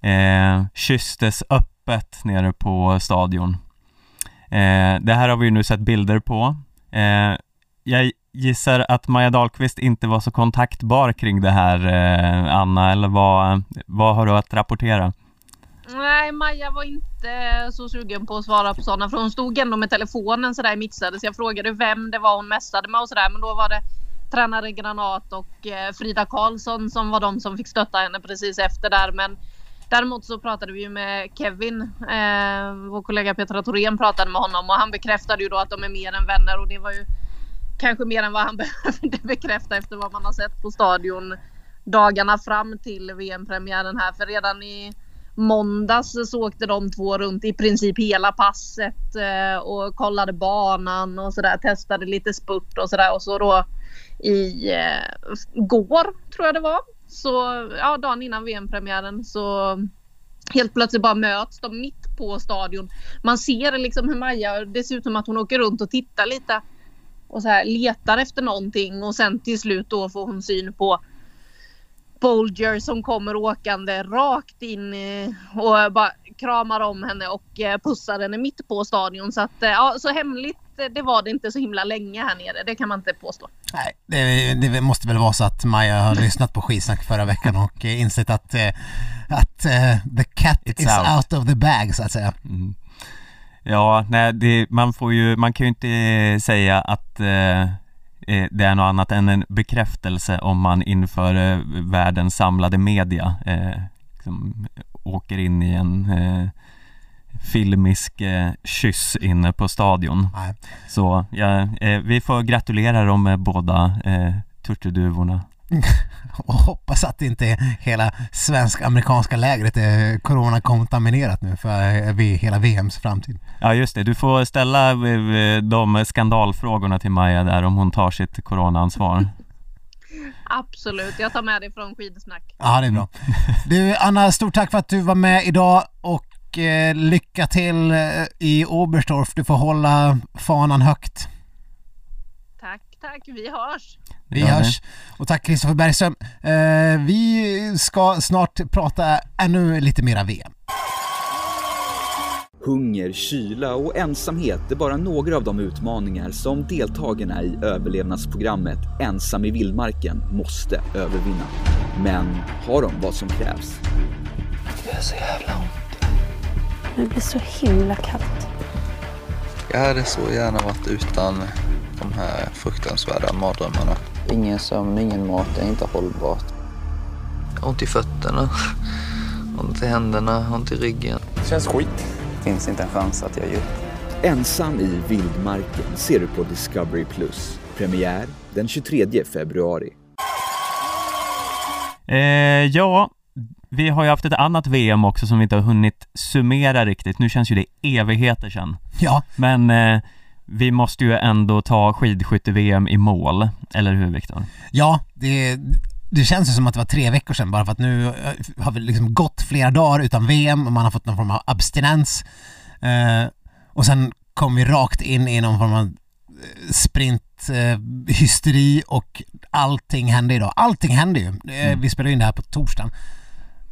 eh, kysstes öppet nere på stadion. Det här har vi ju nu sett bilder på. Jag gissar att Maja Dahlqvist inte var så kontaktbar kring det här, eh, Anna, eller vad, vad har du att rapportera? Nej, Maja var inte så sugen på att svara på sådana för hon stod ändå med telefonen sådär mixade så jag frågade vem det var hon messade med och sådär men då var det tränare Granat och eh, Frida Karlsson som var de som fick stötta henne precis efter där men Däremot så pratade vi ju med Kevin, eh, vår kollega Petra Thorén pratade med honom och han bekräftade ju då att de är mer än vänner och det var ju kanske mer än vad han behövde bekräfta efter vad man har sett på stadion dagarna fram till VM-premiären här för redan i måndags så åkte de två runt i princip hela passet eh, och kollade banan och sådär. Testade lite spurt och sådär och så då i eh, går tror jag det var. Så ja, dagen innan VM-premiären så helt plötsligt bara möts de mitt på stadion. Man ser liksom hur Maja, det ser ut som att hon åker runt och tittar lite och så här letar efter någonting och sen till slut då får hon syn på Bolger som kommer åkande rakt in eh, och bara kramar om henne och eh, pussar henne mitt på stadion. Så att eh, ja, så hemligt det var det inte så himla länge här nere. Det kan man inte påstå. Nej, det, det måste väl vara så att Maja har lyssnat på skitsnack förra veckan och insett att, att eh, the cat It's is out. out. of the bag så att säga. Mm. Ja, nej, det, man får ju, man kan ju inte eh, säga att eh, eh, det är något annat än en bekräftelse om man inför eh, världens samlade media eh, liksom, åker in i en eh, filmisk eh, kyss inne på stadion. Nej. Så ja, eh, vi får gratulera de båda eh, turturduvorna. Och hoppas att inte hela svensk-amerikanska lägret är coronakontaminerat nu för eh, hela VMs framtid. Ja just det, du får ställa eh, de skandalfrågorna till Maja där om hon tar sitt coronaansvar. Absolut, jag tar med det från skidsnack. Ja, det är bra. Du Anna, stort tack för att du var med idag och eh, lycka till eh, i Oberstdorf. Du får hålla fanan högt. Tack, tack. Vi hörs. Vi det. hörs. Och tack Kristoffer Bergström. Eh, vi ska snart prata ännu lite mera VM. Hunger, kyla och ensamhet är bara några av de utmaningar som deltagarna i överlevnadsprogrammet Ensam i vildmarken måste övervinna. Men har de vad som krävs? Det blir så himla kallt. Jag hade så gärna varit utan de här fruktansvärda mardrömmarna. Ingen sömn, ingen mat är inte hållbart. Jag har ont i fötterna, ont i händerna, ont i ryggen. Finns inte en chans att jag ger upp. Ensam i vildmarken ser du på Discovery+. Premiär den 23 februari. Eh, ja, vi har ju haft ett annat VM också som vi inte har hunnit summera riktigt. Nu känns ju det evigheter sedan. Ja, Men eh, vi måste ju ändå ta skidskytte-VM i mål, eller hur Viktor? ja, det det känns ju som att det var tre veckor sedan bara för att nu eh, har vi liksom gått flera dagar utan VM och man har fått någon form av abstinens. Eh, och sen kom vi rakt in i någon form av eh, sprinthysteri eh, och allting hände idag. Allting hände ju. Eh, Mm. Vi spelade in det här på torsdagen.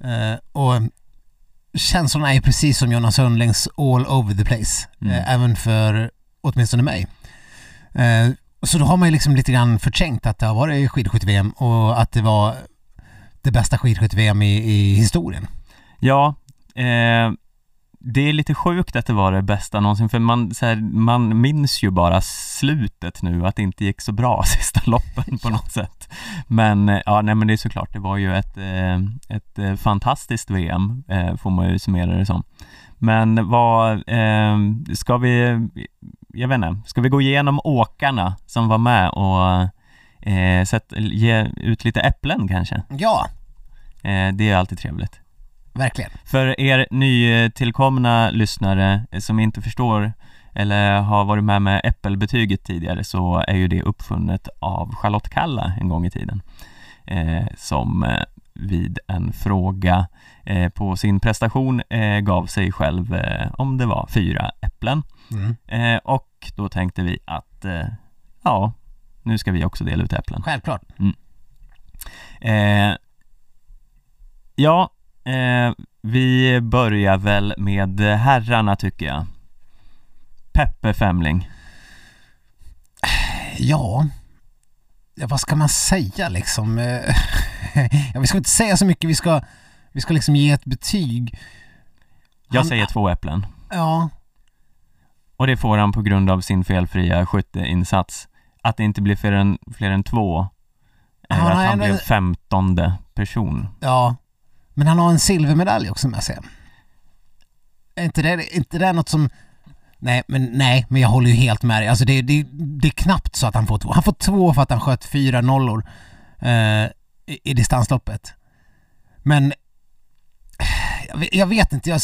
Eh, och känslorna är precis som Jonas Sundlings all over the place. Mm. Eh, även för åtminstone mig. Eh, så då har man ju liksom lite grann förträngt att det har varit skidskytte-VM och att det var det bästa skidskytte-VM i, i historien. Ja, eh, det är lite sjukt att det var det bästa någonsin för man, så här, man minns ju bara slutet nu, att det inte gick så bra sista loppen på något sätt. Men eh, ja, nej men det är såklart, det var ju ett, eh, ett fantastiskt VM, får man ju summera det som. Men vad, ska vi, jag vet inte, ska vi gå igenom åkarna som var med och eh, sätt, ge ut lite äpplen kanske? Ja, Eh, det är alltid trevligt. verkligen. För er nytillkomna lyssnare som inte förstår eller har varit med med äppelbetyget tidigare så är ju det uppfunnet av Charlotte Kalla en gång i tiden eh, som eh, vid en fråga eh, på sin prestation eh, gav sig själv, eh, om det var fyra äpplen Mm. eh, och då tänkte vi att eh, ja, nu ska vi också dela ut äpplen. Självklart. Eh, ja, eh, vi börjar väl med herrarna tycker jag. Peppe Femling. Ja, ja vad ska man säga liksom? Eh, ja, vi ska inte säga så mycket, vi ska, vi ska liksom ge ett betyg. Jag Han- säger två äpplen. Ja, Och det får han på grund av sin felfria skytteinsats. Att det inte blir fler än, fler än två. Han att har han ändå- blev femtonde person. ja. Men han har en silvermedalj också med jag säger. Är inte det, är inte det något som... Nej, men nej, men jag håller ju helt med dig. Alltså det, det, det är knappt så att han får två. Han får två för att han sköt fyra nollor eh, i, i distansloppet. Men jag vet, inte, jag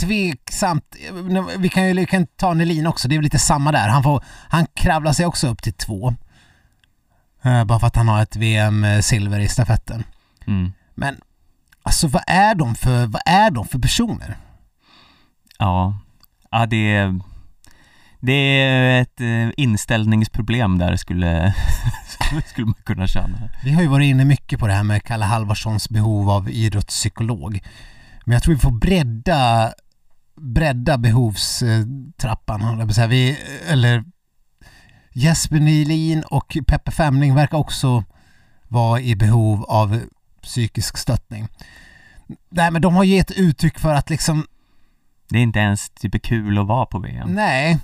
tveksamt. Vi kan ju vi kan ta Nelin också, det är lite samma där. Han, får, han kravlar sig också upp till två. Eh, bara för att han har ett VM-silver i stafetten. Mm. Men alltså vad är de för, vad är de för personer? Ja, ja det är, det är ett eh, inställningsproblem där skulle, skulle man kunna känna. Vi har ju varit inne mycket på det här med Kalle Halvarssons behov av idrottspsykolog. Men jag tror vi får bredda, bredda behovstrappan. Vi, eller Jesper Nylin och Peppe Femling verkar också vara i behov av psykisk stöttning. Nej men de har gett uttryck för att liksom Det är inte ens typ kul att vara på VM. Nej.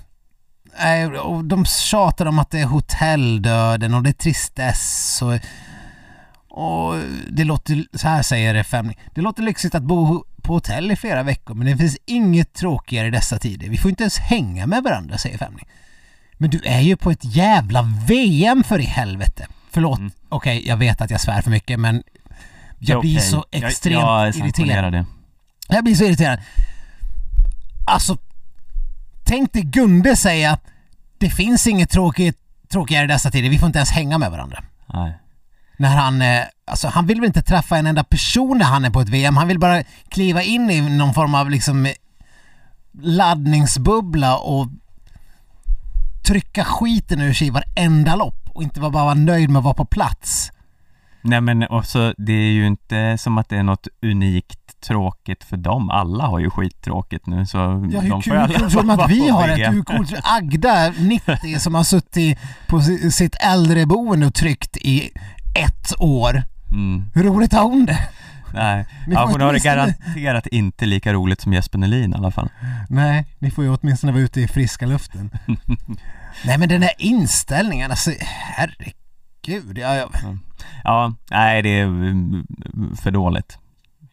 Nej, och de tjatar om att det är hotelldöden och det är tristess och, och det låter, så här säger det Femling, det låter lyxigt att bo på hotell i flera veckor men det finns inget tråkigare i dessa tider. Vi får inte ens hänga med varandra, säger Femling. Men du är ju på ett jävla VM för i helvete. Förlåt, Mm. okej, jag vet att jag svär för mycket men jag blir så Jag- extremt jag irriterad. sanktionerar det. Jag blir så irriterad. Alltså, tänk dig Gunde säga det finns inget tråkigt, tråkigare i dessa tider, vi får inte ens hänga med varandra. Nej. När han, eh, alltså han vill väl inte träffa en enda person när han är på ett VM, han vill bara kliva in i någon form av liksom laddningsbubbla och trycka skiten ur sig i varenda lopp och inte bara vara nöjd med att vara på plats. Nej men också, det är ju inte som att det är något unikt tråkigt för dem. Alla har ju skittråkigt nu så Ja, hur de kul, får hur alla kul som vara att vi har VM. hur coolt, Agda, 90, som har suttit på si- sitt äldreboende och tryckt i ett år. Mm. Hur roligt har hon det? Nej, ja, hon har det garanterat inte lika roligt som Jesper Nelin i alla fall. Nej, ni får ju åtminstone vara ute i friska luften. Nej men den här inställningen, alltså herregud. Ja, ja. Ja, nej det är mm, för dåligt.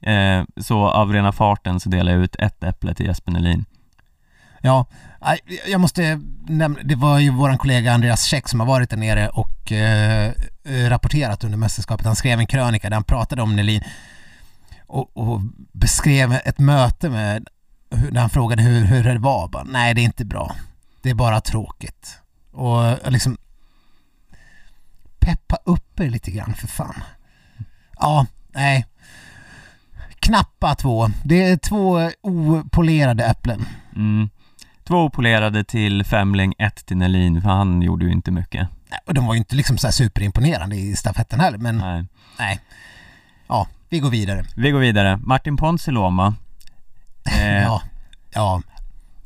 Eh, så av rena farten så delar jag ut ett äpple till Jesper Nelin. Ja, jag måste nämna, det var ju våran kollega Andreas Käck som har varit där nere och eh, eh, rapporterat under mästerskapet. Han skrev en krönika där han pratade om Nelin och, och beskrev ett möte med, när han frågade hur, hur det var. Bara, nej, det är inte bra. Det är bara tråkigt. Och eh, liksom peppa upp er lite grann för fan. Ja, nej. Knappa två. Det är två opolerade äpplen. Mm. Två polerade till Femling, ett till Nelin, för han gjorde ju inte mycket. Och de var ju inte liksom så här superimponerande i stafetten heller, men Nej. nej. Ja, vi går vidare. Vi går vidare. Martin Ponsiluoma. Eh, Ja, ja.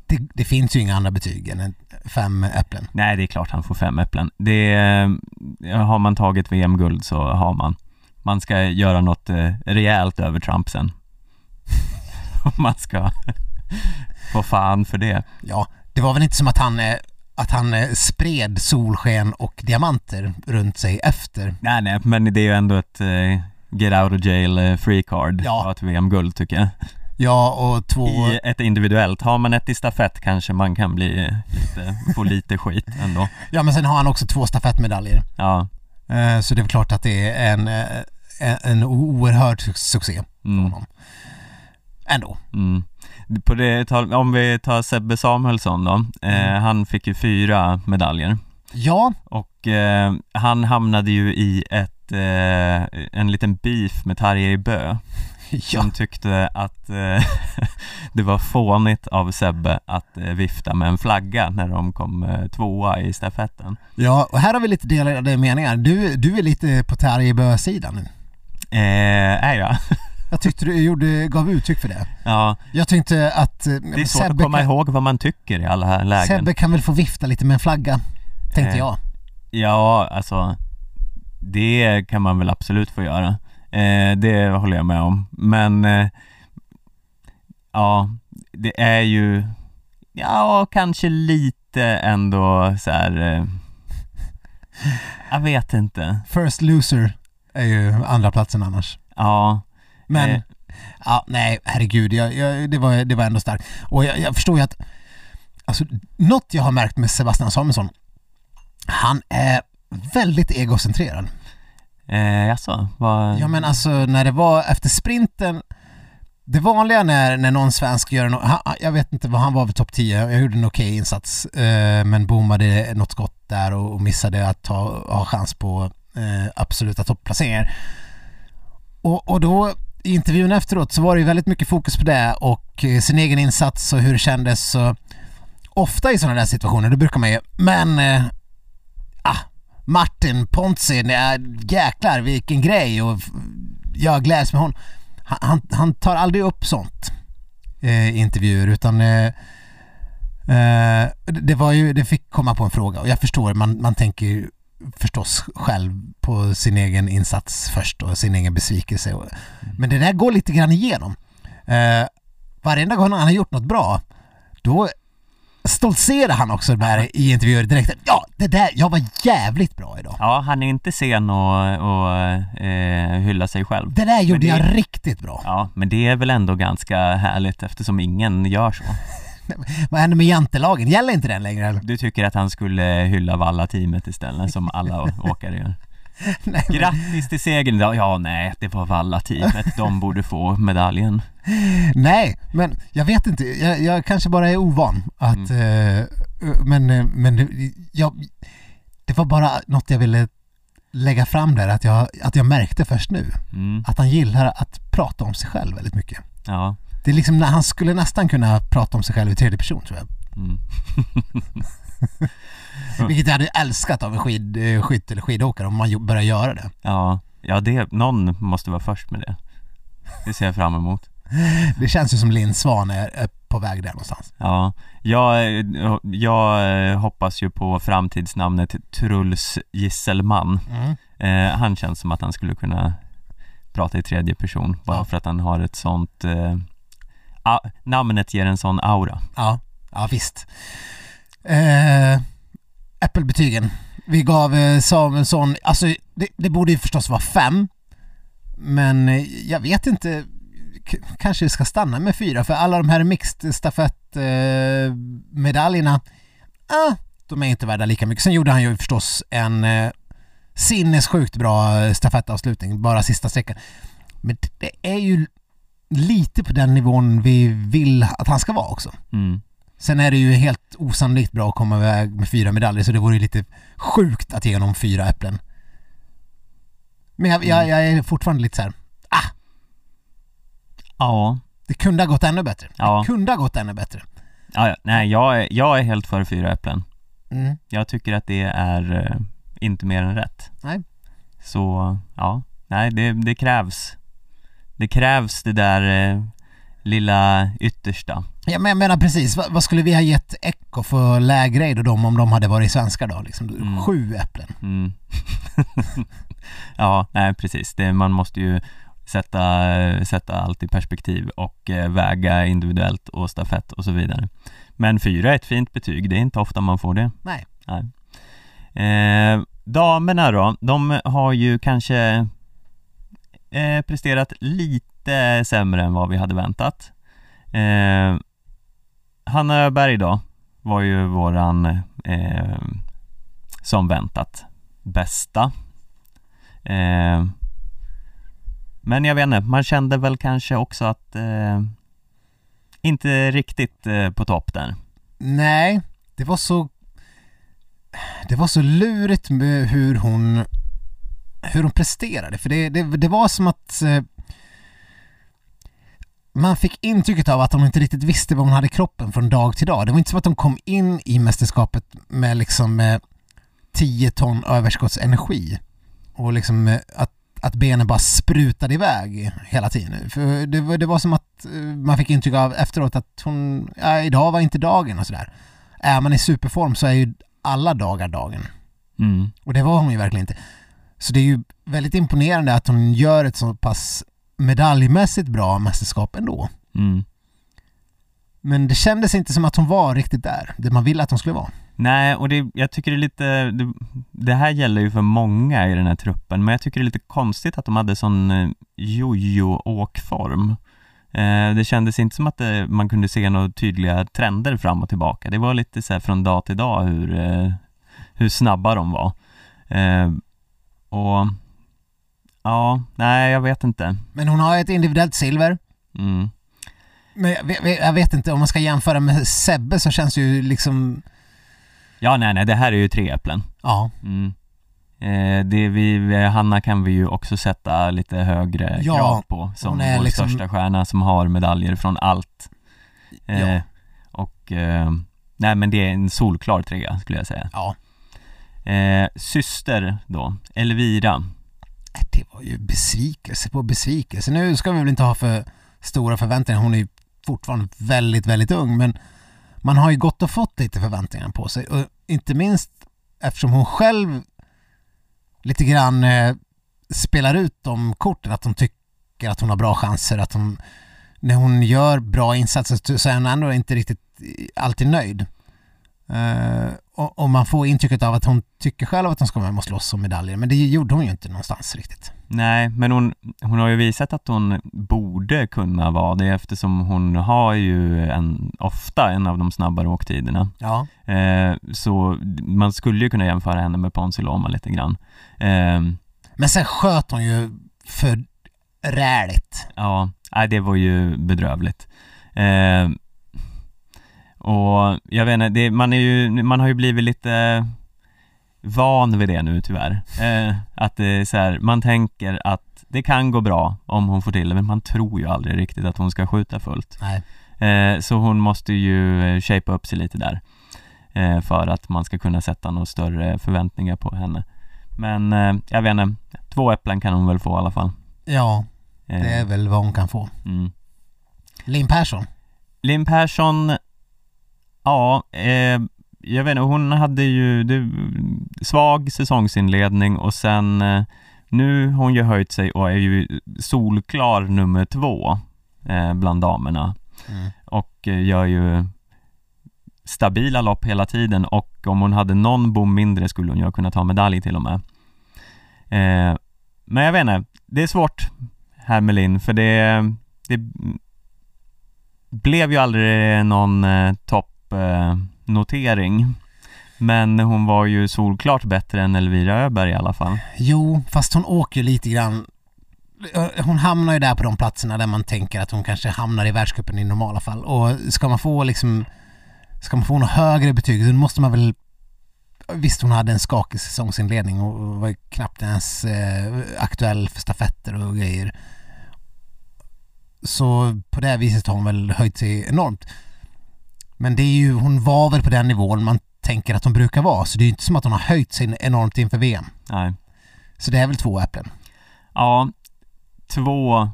Det, det finns ju inga andra betyg än fem äpplen. Nej, det är klart han får fem äpplen. Det eh, har man tagit VM-guld så har man. Man ska göra något eh, rejält över Trump sen. Man ska få fan för det. Ja, det var väl inte som att han, eh, att han eh, spred solsken och diamanter runt sig efter. Nej, nej, men det är ju ändå ett eh, get out of jail free card Ja. av ett VM-guld tycker jag. Ja, och två... I ett individuellt. Har man ett i stafett kanske man kan bli lite, få lite skit ändå. Ja, men sen har han också två stafettmedaljer. Ja. Eh, Så det är väl klart att det är en, en- en oerhörd su- succé för Mm. honom. Ändå. Mm. På det, om vi tar Sebbe Samuelsson då, eh, han fick ju fyra medaljer Ja, och eh, han hamnade ju i ett, eh, en liten beef med Tarjei Bö ja. som tyckte att eh, det var fånigt av Sebbe att eh, vifta med en flagga när de kom eh, tvåa i stafetten. ja, och här har vi lite delade meningar. Du, du är lite på Tarjei-Bö-sidan nu. Eh, är jag? Jag tyckte du gjorde, gav uttryck för det. Ja, Jag tyckte att eh, det är svårt att komma kan, ihåg vad man tycker i alla här lägen. Sebbe kan väl få vifta lite med en flagga, tänkte Eh, jag. Ja, alltså det kan man väl absolut få göra. Eh, det håller jag med om. Men eh, ja, det är ju ja, kanske lite ändå så här. Eh, jag vet inte. First loser är ju andra platsen annars. Ja, Men, Eh. ja, nej, herregud, jag, jag, det, var, det var ändå starkt. Och jag, jag förstår ju att, alltså, något jag har märkt med Sebastian Samuelsson, han är väldigt egocentrerad. eh, jaså, vad? Ja men alltså när det var efter sprinten det vanliga när, när någon svensk gör en, jag vet inte vad han var vid topp 10, jag gjorde en okej insats eh, men bommade något skott där och, och missade att ha, ha chans på eh, absoluta topplaceringar. Och, och då i intervjun efteråt så var det ju väldigt mycket fokus på det och eh, sin egen insats och hur det kändes. Så ofta i sådana där situationer det brukar man ju, men eh, ah, Martin Ponzi, nej, jäklar vilken grej och jag gläds med honom. Han, han, han tar aldrig upp sånt eh, i intervjuer utan eh, eh, det var ju, det fick komma på en fråga och jag förstår, man, man tänker ju förstås själv på sin egen insats först och sin egen besvikelse. Och- Men det där går lite grann igenom. Eh, varenda gång han har gjort något bra, då stoltserar han också där i intervjuer direkt. Ja, det där, jag var jävligt bra idag. Ja, han är inte sen att och, eh, hylla sig själv. Det där gjorde det- jag riktigt bra. Ja, men det är väl ändå ganska härligt eftersom ingen gör så. Vad hände med jantelagen? Gäller inte den längre eller? Du tycker att han skulle hylla Valla-teamet istället som alla åkare gör? Nej, men- Grattis till segern idag! Ja, nej, det var Valla-teamet. De borde få medaljen. Nej, men jag vet inte. Jag, jag kanske bara är ovan att... Eh, men eh, men det- jag, det var bara något jag ville lägga fram där, att jag, att jag märkte först nu. Mm, Att han gillar att prata om sig själv väldigt mycket. ja. Det är liksom när han skulle nästan kunna prata om sig själv i tredje person tror jag. Mm. Vilket jag hade älskat av en skid, eh, eller skidåkare om man börjar göra det. Ja, ja det, någon måste vara först med det. Det ser jag fram emot. Det känns ju som Linn Svan är, på väg där någonstans. Ja, jag, jag eh, hoppas ju på framtidsnamnet Truls Gisselman. Mm. Eh, han känns som att han skulle kunna prata i tredje person bara Ja. för att han har ett sånt eh, Namnet ger en sån aura Ja, ja visst. Eh, Äppelbetygen. Vi gav eh, Samuelsson, alltså det, det borde ju förstås vara fem. Men eh, jag vet inte, K- kanske vi ska stanna med fyra för alla de här mixed stafettmedaljerna, eh, medaljerna, ah, de är inte värda lika mycket. Sen gjorde han ju förstås en eh, sinnessjukt bra eh, stafettavslutning, bara sista sträckan. Men det är ju lite på den nivån vi vill att han ska vara också. mm. Sen är det ju helt osannolikt bra att komma iväg med fyra medaljer så det vore ju lite sjukt att ge honom fyra äpplen. Men jag, jag, jag är fortfarande lite så här. Ja, det kunde ha gått ännu bättre. Ja. Det kunde ha gått ännu bättre. ja, ja. nej jag är, jag är helt för fyra äpplen. Mm. Jag tycker att det är eh, inte mer än rätt. Nej. Så, ja, nej det, det krävs. Det krävs det där eh, lilla yttersta. Ja, men jag menar precis, vad, vad skulle vi ha gett Echo för lägre och dem om de hade varit svenskar då? Liksom, Mm. Sju äpplen. Mm. ja, nej precis. Det, man måste ju sätta, sätta allt i perspektiv och eh, väga individuellt och stafett och så vidare. Men fyra är ett fint betyg, det är inte ofta man får det. Nej. nej. Eh, damerna då, de har ju kanske eh, presterat lite sämre än vad vi hade väntat. Eh, Hanna Öberg då var ju våran eh, som väntat bästa. Eh, men jag vet inte, man kände väl kanske också att eh, inte riktigt eh, på topp där. Nej, det var så det var så lurigt med hur hon hur hon presterade för det, det, det var som att eh, man fick intrycket av att hon inte riktigt visste vad hon hade i kroppen från dag till dag. Det var inte som att hon kom in i mästerskapet med liksom eh, 10 ton överskottsenergi och liksom eh, att, att benen bara sprutade iväg hela tiden. För det, var- det var som att eh, man fick intryck av efteråt att hon, ja, idag var inte dagen och sådär. Är man i superform så är ju alla dagar dagen. Mm. Och det var hon ju verkligen inte. Så det är ju väldigt imponerande att hon gör ett så pass medaljmässigt bra mästerskap ändå. Mm. Men det kändes inte som att hon var riktigt där, det man ville att hon skulle vara. Nej, och det, jag tycker det är lite, det, det här gäller ju för många i den här truppen, men jag tycker det är lite konstigt att de hade sån eh, jojo-åkform. Eh, det kändes inte som att det, man kunde se några tydliga trender fram och tillbaka. Det var lite så här från dag till dag hur, eh, hur snabba de var. Eh, och ja, nej jag vet inte. Men hon har ett individuellt silver. Mm. Men jag, vet- jag vet inte, om man ska jämföra med Sebbe så känns det ju liksom, Ja, nej, nej, det här är ju tre äpplen. ja, Mm. Eh, det vi, Hanna kan vi ju också sätta lite högre Ja, krav på som vår liksom- största stjärna som har medaljer från allt. Eh, Ja. Och, eh, nej men det är en solklar trea skulle jag säga. ja. Eh, syster då, Elvira. Äh, Det var ju besvikelse på besvikelse. Nu ska vi väl inte ha för stora förväntningar, hon är ju fortfarande väldigt, väldigt ung men man har ju gått och fått lite förväntningar på sig och inte minst eftersom hon själv lite grann eh, spelar ut de korten att hon tycker att hon har bra chanser, att hon när hon gör bra insatser så är hon ändå inte riktigt alltid nöjd. Eh, och, och man får intrycket av att hon tycker själv att hon ska vara med och slåss om medaljer men det gjorde hon ju inte någonstans riktigt. Nej, men hon, hon har ju visat att hon borde kunna vara det eftersom hon har ju en, ofta en av de snabbare åktiderna. Ja. Eh, så man skulle ju kunna jämföra henne med Ponsi Loma lite grann. Eh, Men sen sköt hon ju för räligt. Ja, nej, det var ju bedrövligt. Och jag vet inte, det, man, är ju, man har ju blivit lite van vid det nu tyvärr. Eh, att det är så här, man tänker att det kan gå bra om hon får till det, men man tror ju aldrig riktigt att hon ska skjuta fullt. Nej. Eh, så hon måste ju eh, shapea upp sig lite där eh, för att man ska kunna sätta några större förväntningar på henne. Men eh, jag vet inte, två äpplen kan hon väl få i alla fall. Ja, Eh, det är väl vad hon kan få. mm. Linn Persson. Linn Persson, ja, eh, jag vet inte, hon hade ju det, svag säsongsinledning och sen eh, nu har hon ju höjt sig och är ju solklar nummer två eh, bland damerna Mm. och eh, gör ju stabila lopp hela tiden och om hon hade någon bom mindre skulle hon ju kunna ta medalj till och med. Eh, men jag vet inte, det är svårt här med Linn för det, det blev ju aldrig någon eh, toppnotering. Men hon var ju solklart bättre än Elvira Öberg i alla fall. Jo, fast hon åker ju lite grann hon hamnar ju där på de platserna där man tänker att hon kanske hamnar i världscupen i normala fall och ska man få liksom ska man få något högre betyg så måste man väl visst hon hade en skakig säsongsinledning och var knappt ens eh, aktuell för stafetter och grejer. Så på det viset har hon väl höjt sig enormt. Men det är ju, hon var väl på den nivån man tänker att hon brukar vara, så det är ju inte som att hon har höjt sig enormt inför VM. Nej. Så det är väl två äpplen. Ja, två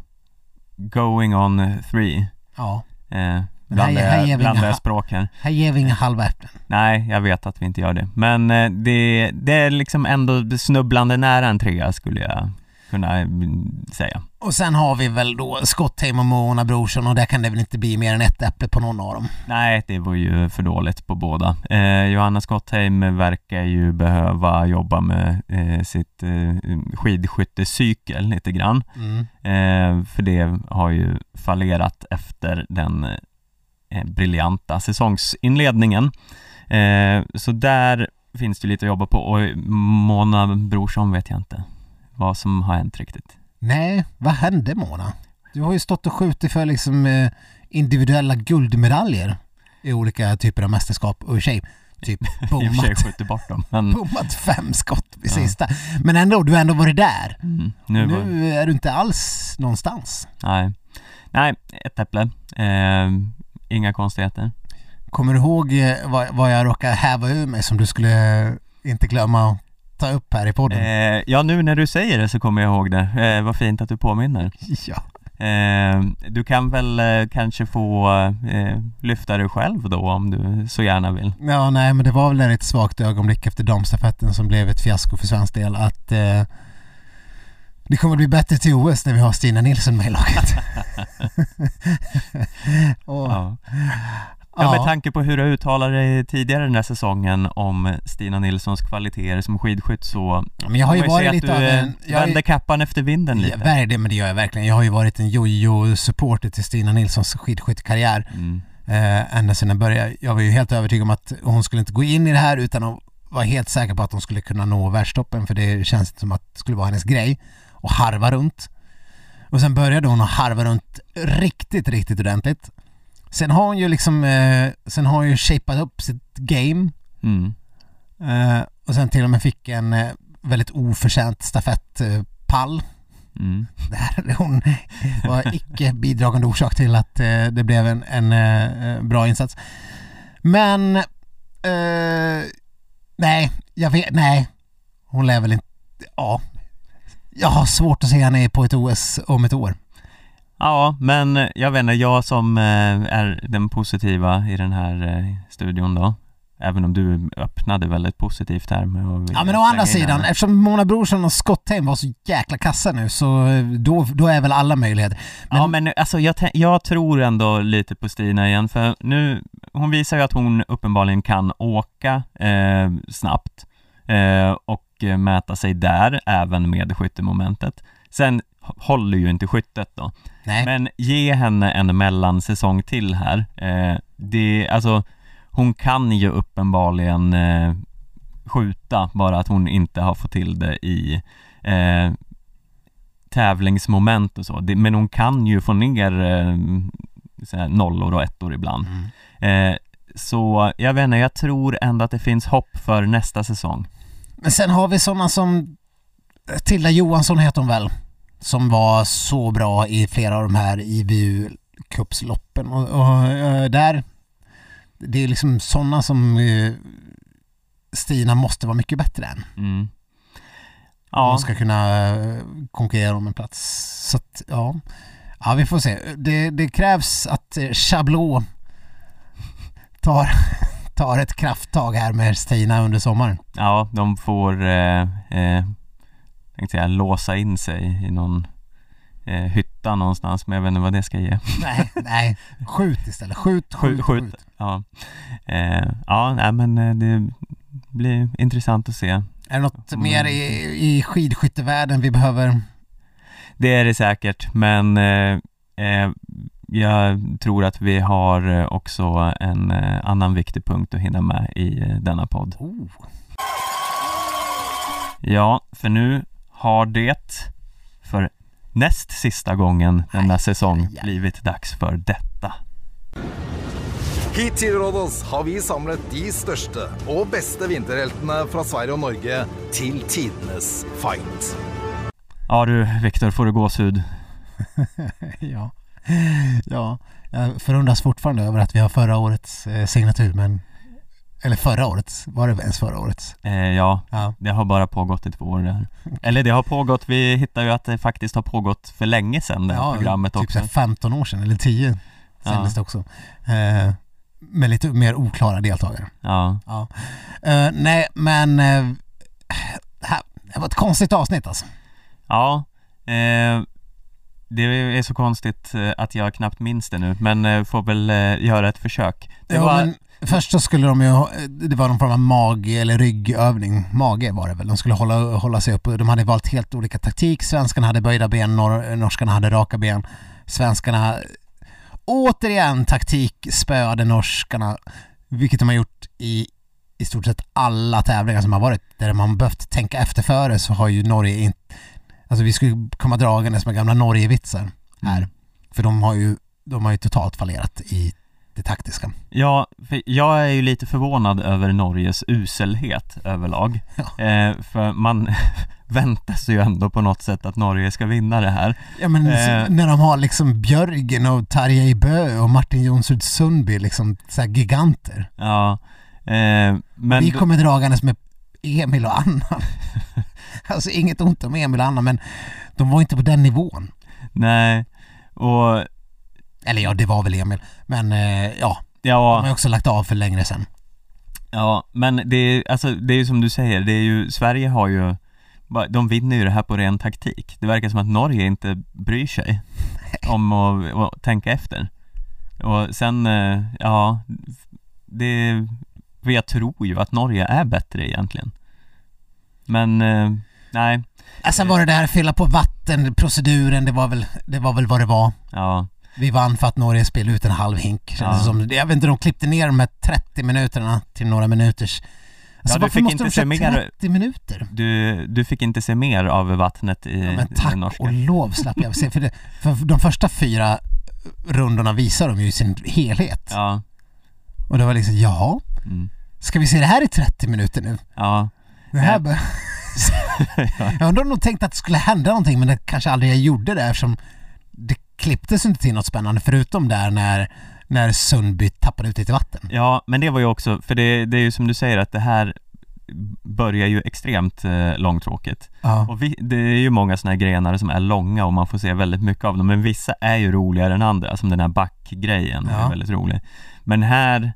going on three. Ja. Eh, Men här- här blandar inga språk här. Här ger vi inga halva äpplen. Nej, jag vet att vi inte gör det. Men eh, det, det är liksom ändå snubblande nära en trea skulle jag kunna mm, säga. Och sen har vi väl då Scottheim och Mona Brorsson och där kan det väl inte bli mer än ett äpple på någon av dem. Nej, det var ju för dåligt på båda. Eh, Johanna Skottheim verkar ju behöva jobba med eh, sitt eh, skidskyttecykel lite grann. Mm. Eh, för det har ju fallerat efter den eh, briljanta säsongsinledningen. Eh, så där finns det lite att jobba på och Mona Brorsson vet jag inte vad som har hänt riktigt. Nej, vad hände Mona? Du har ju stått och skjutit för liksom eh, individuella guldmedaljer i olika typer av mästerskap och i sig typ I bommat, skjuter bort dem. Men bommat fem skott Ja. sista. Men ändå, du har ändå varit där. mm, nu, Nu, var, är du inte alls någonstans. nej. nej, ett äpple. Eh, inga konstigheter. Kommer du ihåg eh, vad, vad jag råkade häva ur mig som du skulle eh, inte glömma att ta upp här i podden? Eh, ja, nu när du säger det så kommer jag ihåg det. Eh, vad fint att du påminner. Ja. Eh, du kan väl eh, kanske få eh, lyfta dig själv då om du så gärna vill. Ja, nej, men det var väl ett svagt ögonblick efter damstafetten som blev ett fiasko för svensk del att eh, det kommer bli bättre till OS när vi har Stina Nilsson med i laget. och, Ja. Ja, Ja, med tanke på hur du uttalade dig tidigare den här säsongen om Stina Nilssons kvaliteter som skidskytt så men jag har ju varit lite att av du en... Jag, har ju- vände kappan efter vinden ja, lite. verkligen, men det gör jag verkligen. Jag har ju varit en jojo-supporter till Stina Nilssons skidskyttekarriär Mm. eh, ända sedan den började. Jag var ju helt övertygad om att hon skulle inte gå in i det här utan att vara helt säker på att hon skulle kunna nå världstoppen för det känns inte som att det skulle vara hennes grej och harva runt. Och sen började hon att harva runt riktigt, riktigt ordentligt. Sen har hon ju liksom, eh, sen har hon ju shapat upp sitt game Mm. eh, och sen till och med fick en eh, väldigt oförtjänt stafettpall Mm. där hon var icke bidragande orsak till att eh, det blev en, en eh, bra insats. Men eh, nej, jag vet, nej. Hon lär väl inte, ja. Jag har svårt att se henne på ett OS om ett år. Ja, men jag vet inte, jag som eh, är den positiva i den här eh, studion då Även om du öppnade väldigt positivt här med att Ja men å andra sidan, henne. eftersom Mona Brorsson och Scottheim var så jäkla kassa nu så eh, då, då är väl alla möjligheter. Men, Ja men alltså jag, jag tror ändå lite på Stina igen för nu, hon visar ju att hon uppenbarligen kan åka eh, snabbt eh, och eh, mäta sig där även med skyttemomentet. Sen håller ju inte skyttet då. nej. Men ge henne en mellansäsong till här. Eh, det, alltså, hon kan ju uppenbarligen eh, skjuta, bara att hon inte har fått till det i eh, tävlingsmoment och så. Det, men hon kan ju få ner eh, så här nollor och ettor ibland. Mm. Eh, så jag vet inte, jag tror ändå att det finns hopp för nästa säsong. Men sen har vi sådana som Tilda Johansson heter hon väl? Som var så bra i flera av de här IBU cupsloppen och, och eh, där det är liksom sådana som eh, Stina måste vara mycket bättre än. Mm. Ja, hon ska kunna eh, konkurrera om en plats. Så att, ja. Ja, vi får se. Det, det krävs att Chablot tar, tar ett krafttag här med Stina under sommaren. ja de får eh, eh, tänkte säga, låsa in sig i någon eh, hytta någonstans, men jag vet inte vad det ska ge. Nej, nej. Skjut istället. Skjut, skjut, Skjut, skjut. Ja, eh, ja nej, men eh, det blir intressant att se. Är det något Mm. mer i, i skidskyttevärlden vi behöver? Det är det säkert, men eh, eh, jag tror att vi har eh, också en annan viktig punkt att hinna med i denna podd. Oh. Ja, för nu har det för näst sista gången denna säsong blivit dags för detta. Hit til Rådås har vi samlet de største og beste vinterheltene fra Sverige og Norge til tidenes fight. Ja du, Viktor, får du gåshud? ja. ja, jag förundras fortfarande över att vi har förra årets eh, signatur men eller förra årets, var det ens förra årets? Eh, ja, Ja. det har bara pågått i två år det här. Eller det har pågått, vi hittar ju att det faktiskt har pågått för länge sedan det här programmet typ också. så här 15 år sedan, eller 10 sändes det också. Eh, med lite mer oklara deltagare. Ja, Ja. Eh, nej, men eh, här, det var ett konstigt avsnitt alltså. ja eh, det är så konstigt eh, att jag knappt minns det nu, men får väl göra ett försök. Det Ja, var, men först så skulle de ju, det var någon form av mag eller ryggövning, mage var det väl. De skulle hålla, hålla sig upp. De hade valt helt olika taktik. Svenskarna hade böjda ben, nor, norskarna hade raka ben. Svenskarna, återigen taktik, spöade norskarna, vilket de har gjort i i stort sett alla tävlingar som har varit där man behövt tänka efter före så har ju Norge inte, alltså vi skulle komma dragandes med gamla Norge-vitsar här. För de har ju, de har ju totalt fallerat i det taktiska. Ja, jag är ju lite förvånad över Norges uselhet överlag. Eh, för man väntar sig ju ändå på något sätt att Norge ska vinna det här. Ja men Eh. när de har liksom Björgen och Tarjei Bø och Martin Jonsrud Sundby liksom så här giganter. Ja, eh, men... Vi kommer dragandes med Emil och Anna. alltså inget ont om Emil och Anna men de var inte på den nivån. Nej, och Eller ja, det var väl Emil. Men eh, ja, de ja, har ju också lagt av för längre sedan. ja, men det är, alltså, det är ju som du säger, det är ju, Sverige har ju, de vinner ju det här på ren taktik. Det verkar som att Norge inte bryr sig om att, att tänka efter. Och sen, eh, ja, det, jag tror ju att Norge är bättre egentligen. Men, eh, nej, sen var det där fylla på vatten, proceduren, det var väl, det var väl vad det var. ja, Vi vann för att Norge spelade ut en halv hink. Ja. som. Jag vet inte, de klippte ner de här 30 minuterna till några minuters. Alltså Ja, du fick inte se mer- 30 minuter? du, du fick inte se mer av vattnet i Ja, men tack norska. och lov slapp jag se. För, det, för de första fyra rundorna visar de ju i sin helhet. Ja, Och det var liksom, jaha, mm, ska vi se det här i 30 minuter nu? ja, Det här Ja. jag undrar om de tänkte att det skulle hända någonting men det kanske aldrig jag gjorde det eftersom klipptes inte till något spännande förutom där när, när Sundby tappade ut lite vatten. ja, men det var ju också, för det, det är ju som du säger att det här börjar ju extremt eh, långtråkigt. Ja. Och vi, det är ju många sådana här grenar som är långa och man får se väldigt mycket av dem, men vissa är ju roligare än andra, som den här backgrejen Ja. är väldigt rolig. Men här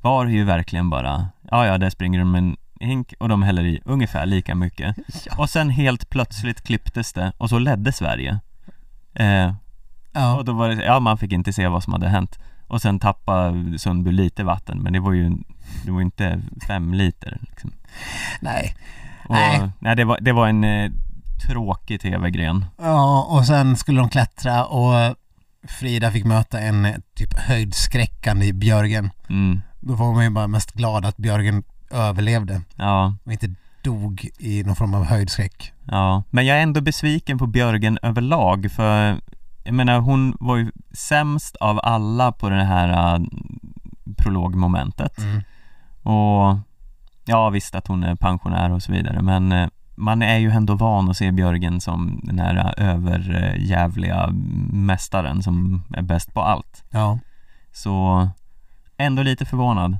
var det ju verkligen bara, ja ja, där springer de en hink och de häller i ungefär lika mycket. Ja. Och sen helt plötsligt klipptes det och så ledde Sverige. Eh, Ja. och då var det, ja man fick inte se vad som hade hänt. Och sen tappade Sundby lite vatten, men det var ju, det var inte fem liter liksom. Nej. Och, Nej. nej. det var, det var en eh, tråkig tv-gren. Ja, och sen skulle de klättra och Frida fick möta en eh, typ höjdskräckande Björgen. Mm, Då var man ju bara mest glad att Björgen överlevde ja, och inte dog i någon form av höjdskräck. ja. Men jag är ändå besviken på Björgen överlag för jag menar hon var ju sämst av alla på det här uh, prologmomentet. Mm. Och ja visst att hon är pensionär och så vidare men eh, man är ju ändå van att se Björgen som den här eh, överjävliga mästaren som är bäst på allt. Ja. Så ändå lite förvånad.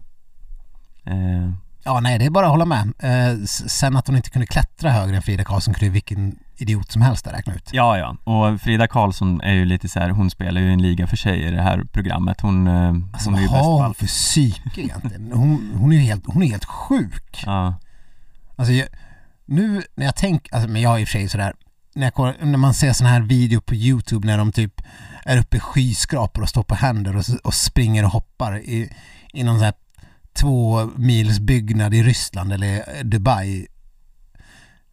Eh, Ja, nej, det är bara att hålla med. Eh, sen att hon inte kunde klättra högre än Frida Karlsson kunde vilken idiot som helst räkna ut. ja, ja. Och Frida Karlsson är ju lite så här, hon spelar ju en liga för sig i det här programmet. Hon, Alltså hon är vad ju bäst på allt. för psyke egentligen? Hon, hon är ju helt, hon är helt sjuk. Ja, Alltså jag, nu när jag tänker, alltså, men jag är i och för sig sådär, när, jag, kollar- när man ser sån här video på YouTube när de typ är uppe i skyskrapor och står på händer och, och springer och hoppar i, i någon sån här två mils byggnad i Ryssland eller Dubai.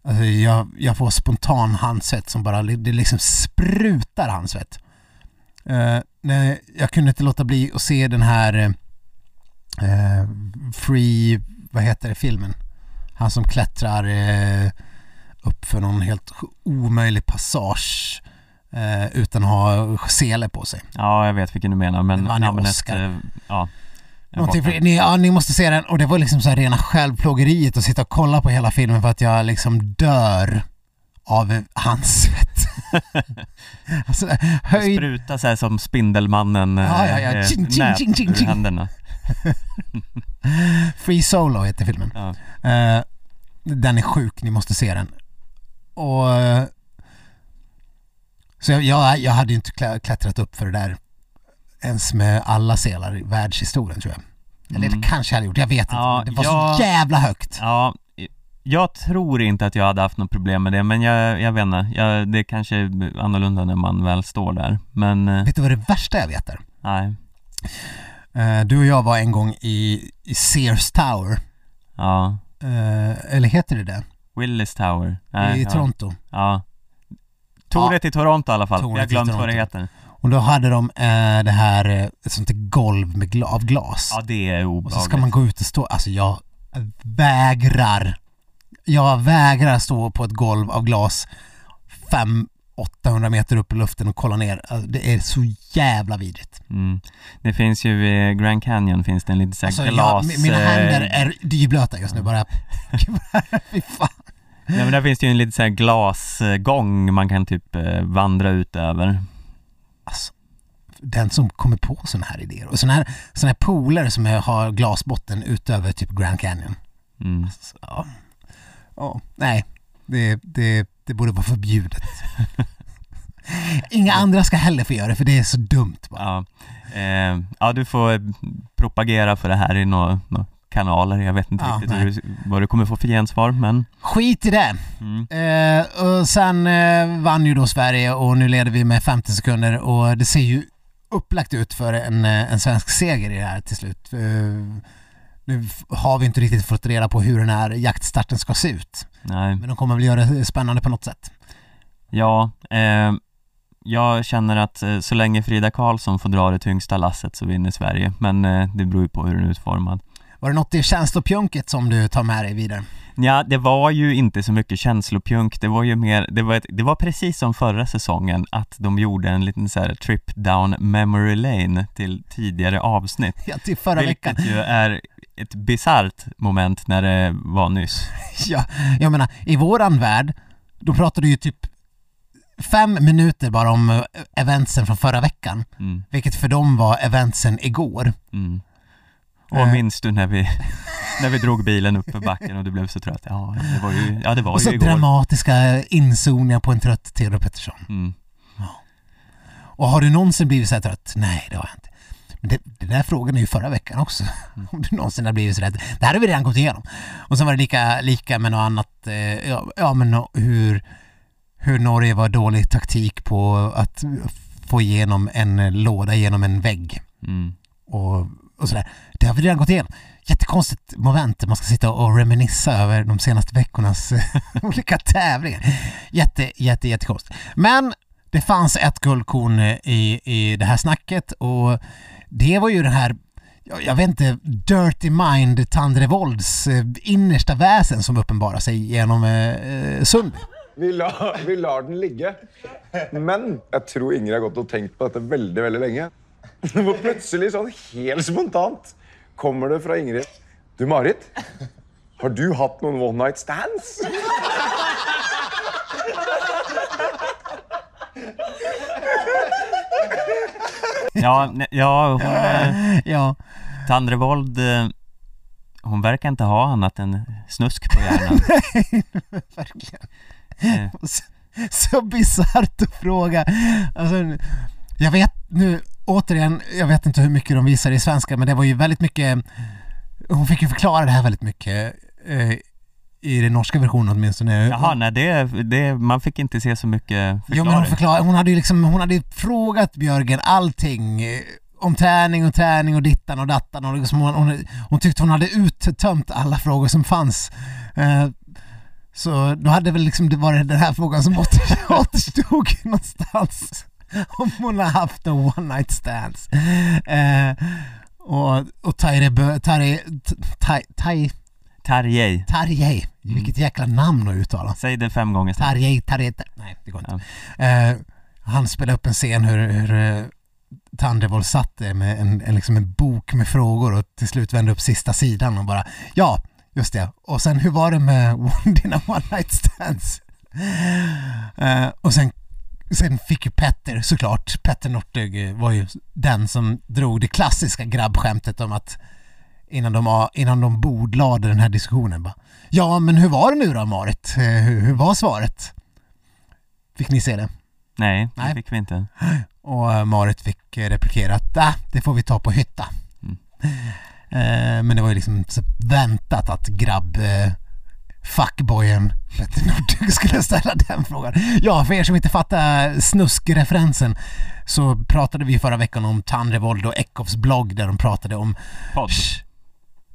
Alltså jag, jag får spontan handsvett som bara, det liksom sprutar handsvett. Uh, nej, jag kunde inte låta bli att se den här eh, Free, vad heter det, filmen? Han som klättrar eh, upp för någon helt omöjlig passage utan att ha sele på sig. ja jag vet vilken du menar men Den vann namnet, Oscar. eh, ja, Någonting för, ni, ja, ni måste se den och det var liksom så här rena självplågeriet att sitta och kolla på hela filmen för att jag liksom dör av hans svett. alltså, Det höjd... sprutar så här som Spindelmannen Ja, ja, ja. eh, Ching, ching, nät ching, ching, ching. händerna. Free Solo heter filmen. Ja. Eh, den är sjuk, ni måste se den. Och... eh, så jag, jag, jag hade ju inte klä- klättrat upp för det där ens med alla selar i världshistorien tror jag. Eller Mm. det kanske jag hade gjort, jag vet inte. Ja, det var jag- så jävla högt. Ja, jag tror inte att jag hade haft något problem med det, men jag, jag vet inte. Jag, det kanske är annorlunda när man väl står där. Men, eh, Vet du vad det värsta jag vet är? nej. Eh, du och jag var en gång i, i Sears Tower. Ja. Eh, eller heter det det? Willis Tower. Nej, I ja. Toronto. Ja. Tornet i Toronto i alla fall. Tornet jag har glömt vad det heter. Och då hade de eh, det här, eh, ett sånt golv med gla- av glas. Ja, det är obehagligt. Och så ska man gå ut och stå, alltså jag vägrar. Jag vägrar stå på ett golv av glas 500-800 meter upp i luften och kolla ner. Alltså, det är så jävla vidrigt. Mm. Det finns ju i Grand Canyon finns det en liten sån Alltså, glas... mi- mina eh, händer är dyblöta just nu bara. Fy fan. Nej men där finns det ju en liten sån här glasgång man kan typ eh, vandra ut över. Alltså, den som kommer på sådana här idéer och sådana här, såna här pooler som har glasbotten utöver typ Grand Canyon. Mm. Så, ja. ja, nej, det, det, det borde vara förbjudet. Inga andra ska heller få göra det för det är så dumt bara. Ja. Eh, ja, du får propagera för det här i några nå kanaler. Jag vet inte Ja, riktigt hur, vad du kommer få för gensvar, men Skit i det! mm. Eh, och sen eh, vann ju då Sverige och nu leder vi med 50 sekunder och det ser ju upplagt ut för en, eh, en svensk seger i det här till slut. Eh, nu har vi inte riktigt fått reda på hur den här jaktstarten ska se ut. nej. Men de kommer väl göra det spännande på något sätt. Ja, eh, jag känner att eh, så länge Frida Karlsson får dra det tyngsta lasset så vinner Sverige, men det beror ju på hur den är utformad. Var det något i känslopjunket som du tar med dig vidare? Ja, det var ju inte så mycket känslopjunk, det var ju mer, det var, ett, det var precis som förra säsongen att de gjorde en liten så här trip down memory lane till tidigare avsnitt. Ja, till förra veckan. Vilket ju är ett bisarrt moment när det var nyss. Ja, jag menar, i våran värld, då pratar du ju typ fem minuter bara om eh, eventsen från förra veckan. Mm, Vilket för dem var eventsen igår. mm. Och minns du när vi, när vi drog bilen upp för backen och du blev så trött? Ja, det var ju, ja, det var Och så ju igår. dramatiska inzoomningar på en trött Theodor Pettersson. Mm. Och har du någonsin blivit så här trött? Nej, det har jag inte. Men det, det där frågan är ju förra veckan också. Om du någonsin har blivit så rädd. Det här har vi redan gått igenom. Och sen var det lika, lika med något annat. Eh, ja, ja, men hur, hur Norge var dålig taktik på att få igenom en låda genom en vägg. Mm. Och, och sådär. Det har vi redan gått igenom. Jättekonstigt moment. Man ska sitta och reminissa över de senaste veckornas olika tävlingar. Jätte, jätte, jättekonstigt. Men det fanns ett guldkorn i, i det här snacket och det var ju den här jag jag vet inte, Dirty Mind Tandrevolds eh, innersta väsen som uppenbarar sig genom eh, eh Sundby. Vi lar, vi lar den ligga, Men jag tror Ingrid har gått och tänkt på detta väldigt, väldigt länge. Hvor plutselig, sånn helt spontant, kommer det fra Ingrid Du, Marit. Har du hatt noen one night stands? Ja, ja, hon, eh, Ja, Tandrevold, eh, hon verkar inte ha annat än snusk på hjärnan. verkligen. Eh, Så, så bisarrt att fråga. Alltså, jag vet nu, återigen, jag vet inte hur mycket de visar i svenska, men det var ju väldigt mycket, hon fick ju förklara det här väldigt mycket eh, i den norska versionen åtminstone. Jaha, nej det, det, man fick inte se så mycket Jo men hon förklaring. förklarade, hon hade ju liksom, hon hade ju frågat Björgen allting eh, om träning och träning och dittan och dattan och liksom hon, hon, hon tyckte hon hade uttömt alla frågor som fanns. Eh, så då hade väl liksom det varit den här frågan som åter, återstod någonstans. Om hon har haft en one night stands. Eh, och, och Bö, Taire, Tai, Tai, Tarjei. Tarjei, vilket jäkla namn att uttala. Säg det fem gånger snabbt. Tarjei, Tarjei, Tar- nej det går inte. Eh, han spelar upp en scen hur, hur eh, Thunderbolt satt där med en, en, liksom en bok med frågor och till slut vände upp sista sidan och bara ja, just det. Och sen hur var det med dina one night stands? Eh, och sen, sen fick ju Petter såklart, Petter Northug var ju den som drog det klassiska grabbskämtet om att innan de, innan de bordlade den här diskussionen bara Ja men hur var det nu då Marit? Eh, hur, hur var svaret? Fick ni se det? Nej, det fick vi inte. Och eh, Marit fick eh, replikera att äh, det får vi ta på hytta. Mm. Eh, men det var ju liksom väntat att grabb eh, fuckboyen Petter Northug skulle ställa den frågan. Ja, för er som inte fattar snuskreferensen så pratade vi förra veckan om Tandrevold och Eckhoffs blogg där de pratade om Podd. Sh-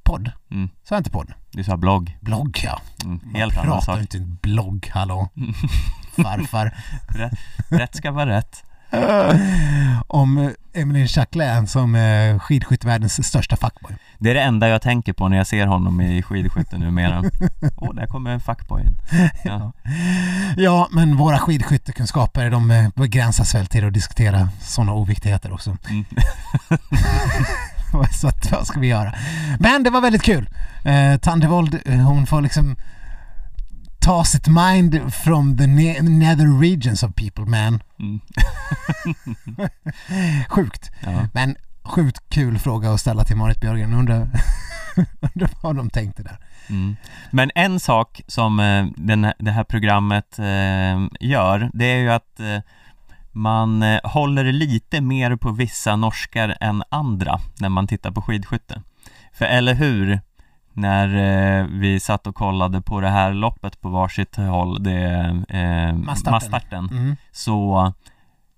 podd? Mm. Sa jag inte podd? Du sa blogg. Blogg ja. Mm, Man helt annan pratar sak. inte blogg, hallå. Farfar. Rätt, rätt ska vara rätt. om Emilien Jacquelin som är skidskyttevärldens största fuckboy. Det är det enda jag tänker på när jag ser honom i skidskytte numera. Åh, där kommer fuckboyen. Ja. Ja, men våra skidskyttekunskaper de eh, begränsas väl till att diskutera sådana oviktigheter också. Mm. Så att, vad ska vi göra? Men det var väldigt kul. Eh, Tandevold, eh, hon får liksom ta sitt mind from the ne- nether regions of people, man. Mm. Sjukt. Ja. Men sjukt kul fråga att ställa till Marit Björgen. Undrar, undrar vad de tänkte där. Mm. Men en sak som eh, den, det här programmet eh, gör, det är ju att eh, man håller lite mer på vissa norskar än andra när man tittar på skidskytte. För eller hur, när eh, vi satt och kollade på det här loppet på varsitt håll, det eh, Massstarten. Mm. så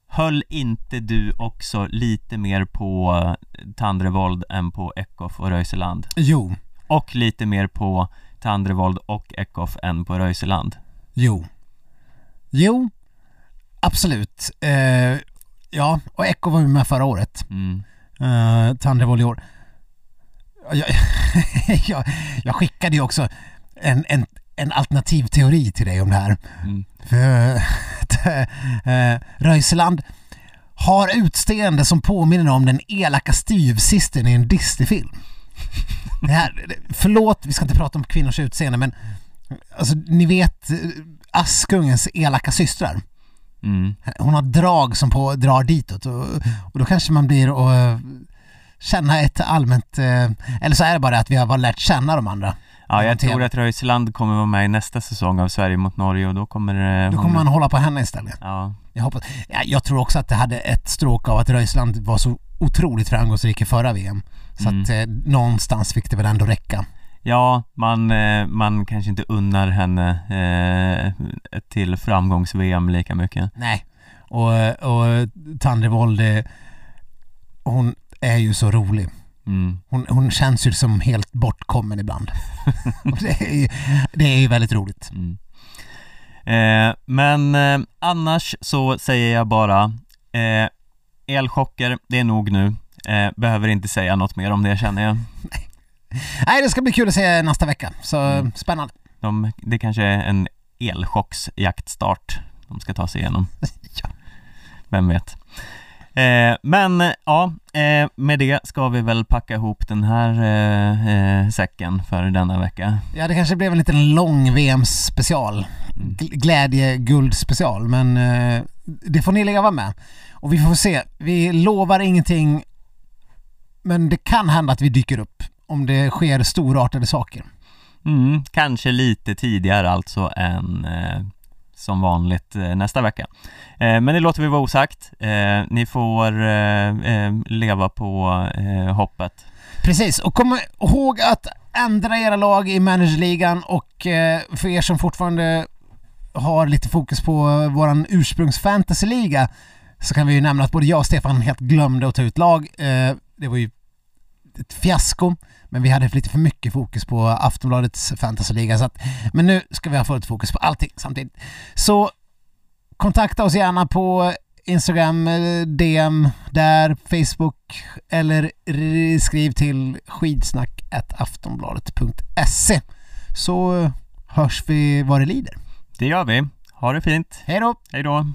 höll inte du också lite mer på Tandrevold än på Eckhoff och Röiseland? Jo, Och lite mer på Tandrevold och Eckhoff än på Röiseland. jo. Jo, absolut. Eh, ja, och Echo var ju med förra året. Mm. Uh, Tandrevold i år. Jag, jag, jag skickade ju också en, en, en alternativ teori till dig om det här. Mm. För uh, Röiseland har utseende som påminner om den elaka styvsystern i en Disney-film. Det här, förlåt, vi ska inte prata om kvinnors utseende men alltså ni vet eh, Askungens elaka systrar. Mm. Hon har drag som på, drar ditåt och, och då kanske man blir och eh, känna ett allmänt, eh, eller så är det bara att vi har bara lärt känna de andra. Ja, jag tror att Röiseland kommer vara med i nästa säsong av Sverige mot Norge och då kommer eh, Då kommer man hålla på henne istället. Ja, Jag hoppas, ja, jag tror också att det hade ett stråk av att Röisland var så otroligt framgångsrik i förra VM. Så Mm. att eh, någonstans fick det väl ändå räcka. ja man, eh, man kanske inte unnar henne eh, till framgångs-VM lika mycket. Nej. Och, och Tandrevold, hon är ju så rolig. Mm. Hon, hon känns ju som helt bortkommen ibland. Det, är ju, det är ju väldigt roligt. Mm. Eh, men eh, annars så säger jag bara eh, Elchocker, det är nog nu. Eh, behöver inte säga något mer om det känner jag. Nej, det ska bli kul att se nästa vecka. Så Mm. spännande. De, det kanske är en elchocksjaktstart de ska ta sig igenom. Ja. Vem vet. Eh, men ja, eh, med det ska vi väl packa ihop den här eh, eh, säcken för denna vecka. Ja, det kanske blev en liten lång VM-special. Mm. Gl- Glädje-guld-special, men eh, det får ni leva med. Och vi får se. Vi lovar ingenting, men det kan hända att vi dyker upp om det sker storartade saker. Mm, kanske lite tidigare alltså än eh, som vanligt eh, nästa vecka. Eh, men det låter vi vara osagt. Eh, ni får leva på hoppet. Precis, och kom ihåg att ändra era lag i managerligan och för er som fortfarande har lite fokus på våran ursprungsfantasyliga så kan vi ju nämna att både jag och Stefan helt glömde att ta ut lag. Det var ju ett fiasko, men vi hade lite för mycket fokus på Aftonbladets fantasyliga. Så att, men nu ska vi ha fullt fokus på allting samtidigt. Så kontakta oss gärna på Instagram, eh, DM där, Facebook eller skriv till skidsnack.aftonbladet.se så hörs vi vad det lider. Det gör vi. Ha det fint. Hej då! Hej då!